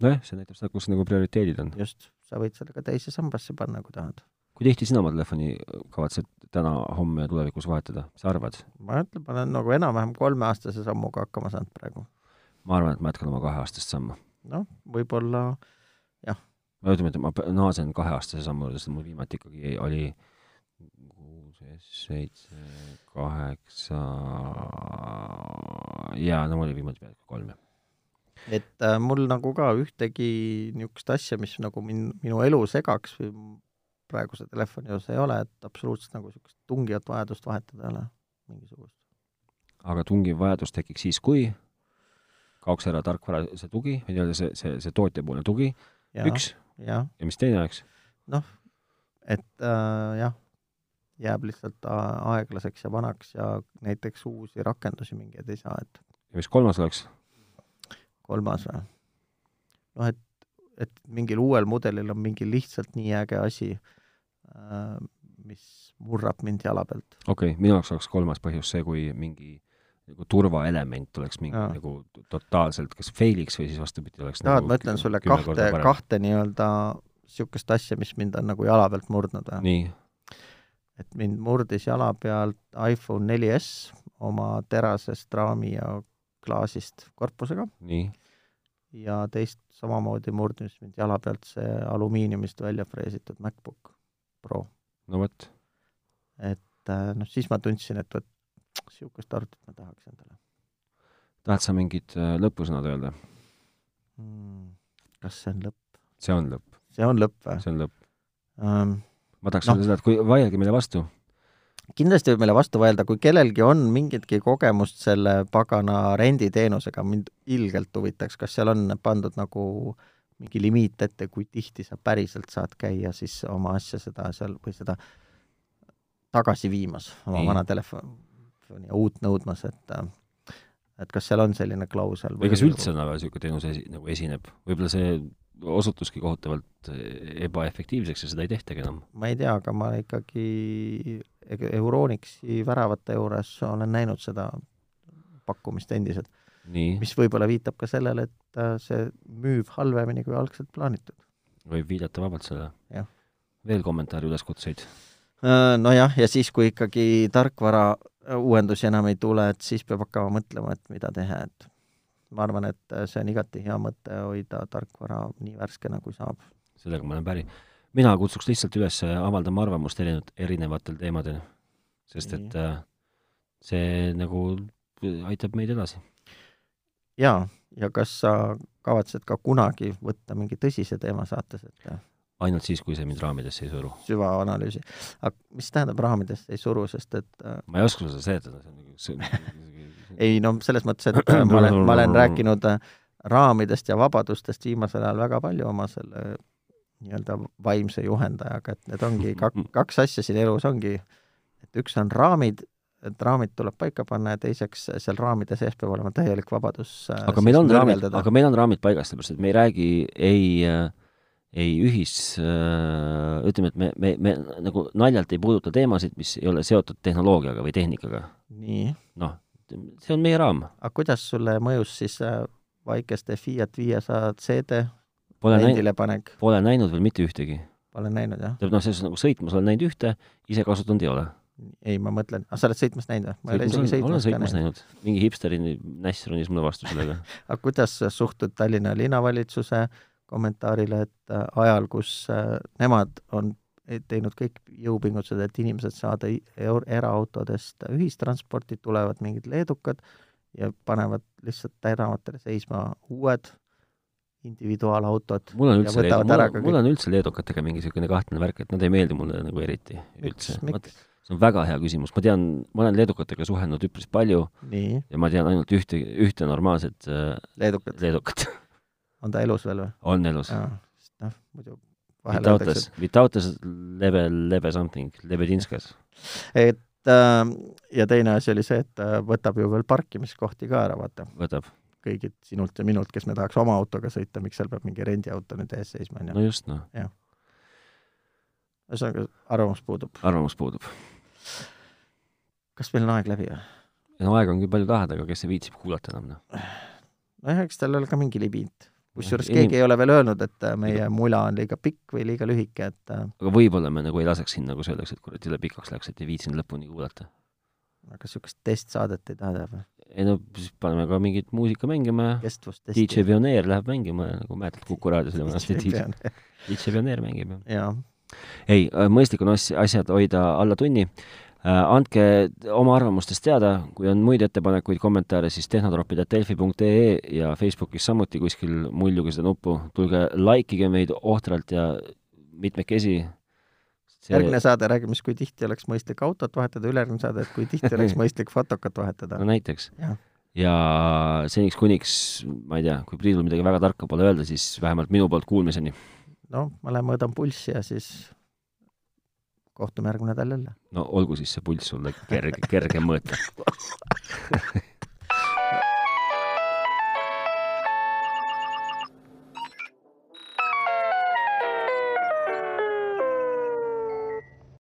nojah, see näitab seda, kus nagu prioriteedid on. just, sa võid selle ka teise sambasse panna, kui tahad. kui tihti sina oma telefoni kavatsed täna, homme ja tulevikus vahetada, mis sa arvad? ma ütlen, ma olen nagu enam-vähem kolmeaastase sammuga hakkama saanud praegu. ma arvan, et ma jätkan oma kaheaastast sammu noh, võib-olla jah. no ütleme, et ma naasen kaheaastase sammu juurde, sest mul viimati ikkagi oli kuus, seitse, kaheksa, jaa, no mul oli viimati peaaegu kolm, jah et äh, mul nagu ka ühtegi niisugust asja, mis nagu min-, minu elu segaks või praeguse telefoni osas ei ole, et absoluutselt nagu niisugust tungivat vajadust vahetada ei ole mingisugust. aga tungiv vajadus tekiks siis, kui kaoks ära tarkvara, see tugi, või nii-öelda see, see, see tootjapoolne tugi, üks, ja mis teine oleks? noh, et äh, jah, jääb lihtsalt aeglaseks ja vanaks ja näiteks uusi rakendusi mingeid ei saa, et ja mis kolmas oleks? kolmas või? noh, et, et mingil uuel mudelil on mingi lihtsalt nii äge asi äh,, mis murrab mind jala pealt. okei okay,, minu jaoks oleks kolmas põhjus see, kui mingi nagu turvaelement oleks mingi ja. nagu totaalselt kas fail'iks või siis vastupidi oleks tahad nagu,, ma ütlen sulle kahte, kahte nii-öelda niisugust asja, mis mind on nagu jala pealt murdnud nii. et mind murdis jala pealt iPhone 4S oma terasest raami ja klaasist korpusega. nii. ja teist samamoodi murdis mind jala pealt see alumiiniumist välja freesitud MacBook Pro. no vot. et äh, noh, siis ma tundsin, et vot niisugust arvutit ma tahaks endale. tahad sa mingid äh, lõpusõnad öelda mm,? kas see on lõpp? see on lõpp. see on lõpp või? see on lõpp um,. ma tahaks no. öelda seda, et kui vaielge meile vastu. kindlasti võib meile vastu vaielda, kui kellelgi on mingitki kogemust selle pagana renditeenusega, mind ilgelt huvitaks, kas seal on pandud nagu mingi limiit ette, kui tihti sa päriselt saad käia siis oma asja seda seal või seda tagasi viimas, oma Nii. vana telefon, uut nõudmas, et et kas seal on selline klausel või kas üldse nagu niisugune teenus esi-, nagu esineb, võib-olla see osutuski kohutavalt ebaefektiivseks ja seda ei tehtagi enam? ma ei tea, aga ma ikkagi Euronixi väravate juures olen näinud seda pakkumist endiselt. mis võib-olla viitab ka sellele, et äh, see müüb halvemini kui algselt plaanitud. võib viidata vabalt sellele. veel kommentaare, üleskutseid? Äh, nojah, ja siis, kui ikkagi tarkvara uuendusi enam ei tule, et siis peab hakkama mõtlema, et mida teha, et ma arvan, et see on igati hea mõte hoida tarkvara nii värskena, kui saab. sellega ma olen päri. mina kutsuks lihtsalt üles avaldama arvamust erinevat, erinevatel teemadel, sest et äh, see nagu aitab meid edasi. jaa, ja kas sa kavatsed ka kunagi võtta mingi tõsise teema saates ette? Ainult siis, kui see mind raamidesse ei suru. süvaanalüüsi. aga mis tähendab raamidesse ei suru, sest et äh, ma ei oska seda seletada, see on nagu ei no selles mõttes, et äh, ma olen, ma olen rääkinud äh, raamidest ja vabadustest viimasel ajal väga palju oma selle nii-öelda vaimse juhendajaga, et need ongi kak-, kaks asja siin elus ongi, et üks on raamid, et raamid tuleb paika panna ja teiseks seal raamide sees peab olema täielik vabadus aga meil on raamid, aga meil on raamid paigas, sellepärast et me ei räägi ei ei ühis, äh, ütleme, et me, me, me nagu naljalt ei puuduta teemasid, mis ei ole seotud tehnoloogiaga või tehnikaga. nii. noh, see on meie raam. aga kuidas sulle mõjus siis äh, väikeste Fiat viiesaja CD rendile panek? Pole näinud veel mitte ühtegi. Pole näinud, jah? tähendab, noh, selles nagu sõitmas olen näinud ühte, ise kasutanud ei ole. ei, ma mõtlen, aga sa oled sõitmas näinud või? ma ei ole isegi sõitmas olen sõitmas näinud. mingi hipsteri näss ronis mulle vastu sellega aga kuidas suhtud Tallinna linnavalitsuse äh, kommentaarile, et äh, ajal, kus äh, nemad on teinud kõik jõupingutused, et inimesed saada eraautodest ühistransporti, tulevad mingid leedukad ja panevad lihtsalt tänavatele seisma uued individuaalautod. mul on üldse, mul, mul on üldse leedukatega mingi niisugune kahtlane värk, et nad ei meeldi mulle nagu eriti üldse. see on väga hea küsimus, ma tean, ma olen leedukatega suhelnud üpris palju Nii. ja ma tean ainult ühte, ühte normaalset äh, leedukat, leedukat on ta elus veel või? on elus. noh, muidu Without us, without us lebe, lebe something, lebedinskas. et äh, ja teine asi oli see, et ta äh, võtab ju veel parkimiskohti ka ära, vaata. võtab. kõigilt sinult ja minult, kes me tahaks oma autoga sõita, miks seal peab mingi rendiauto nüüd ees seisma, on ju. no just, noh. ühesõnaga, arvamus puudub. arvamus puudub. kas meil on aeg läbi või? no aega on küll palju tahada, aga kes see viitsib kuulata enam, noh. nojah, eks tal ole ka mingi libind kusjuures keegi ei ole veel öelnud, et äh, meie mula on liiga pikk või liiga lühike, et äh, aga võib-olla me nagu ei laseks sind nagu öeldakse, et kurat, jõle pikaks läks, et ei viitsinud lõpuni kuulata. aga niisugust testsaadet ei taha teha või? ei no siis paneme ka mingit muusika mängima. Ja DJ Pioneer läheb mängima nagu mäletad Kuku raadios oli vanasti DJ, DJ Pioneer. Mängib ei, äh, mõistlik on asjad hoida alla tunni andke oma arvamustest teada, kui on muid ettepanekuid, kommentaare, siis tehnotropid.delfi.ee ja Facebookis samuti kuskil muljuge seda nuppu, tulge likeige meid ohtralt ja mitmekesi see... järgmine saade räägime siis, kui tihti oleks mõistlik autot vahetada, ülejärgmine saade, et kui tihti oleks mõistlik fotokat vahetada. no näiteks. ja seniks kuniks, ma ei tea, kui Priidul midagi väga tarka pole öelda, siis vähemalt minu poolt kuulmiseni. no ma lähen mõõdan pulssi ja siis kohtume järgmine nädal jälle. no olgu siis see pulss sulle kerge, kerge mõõta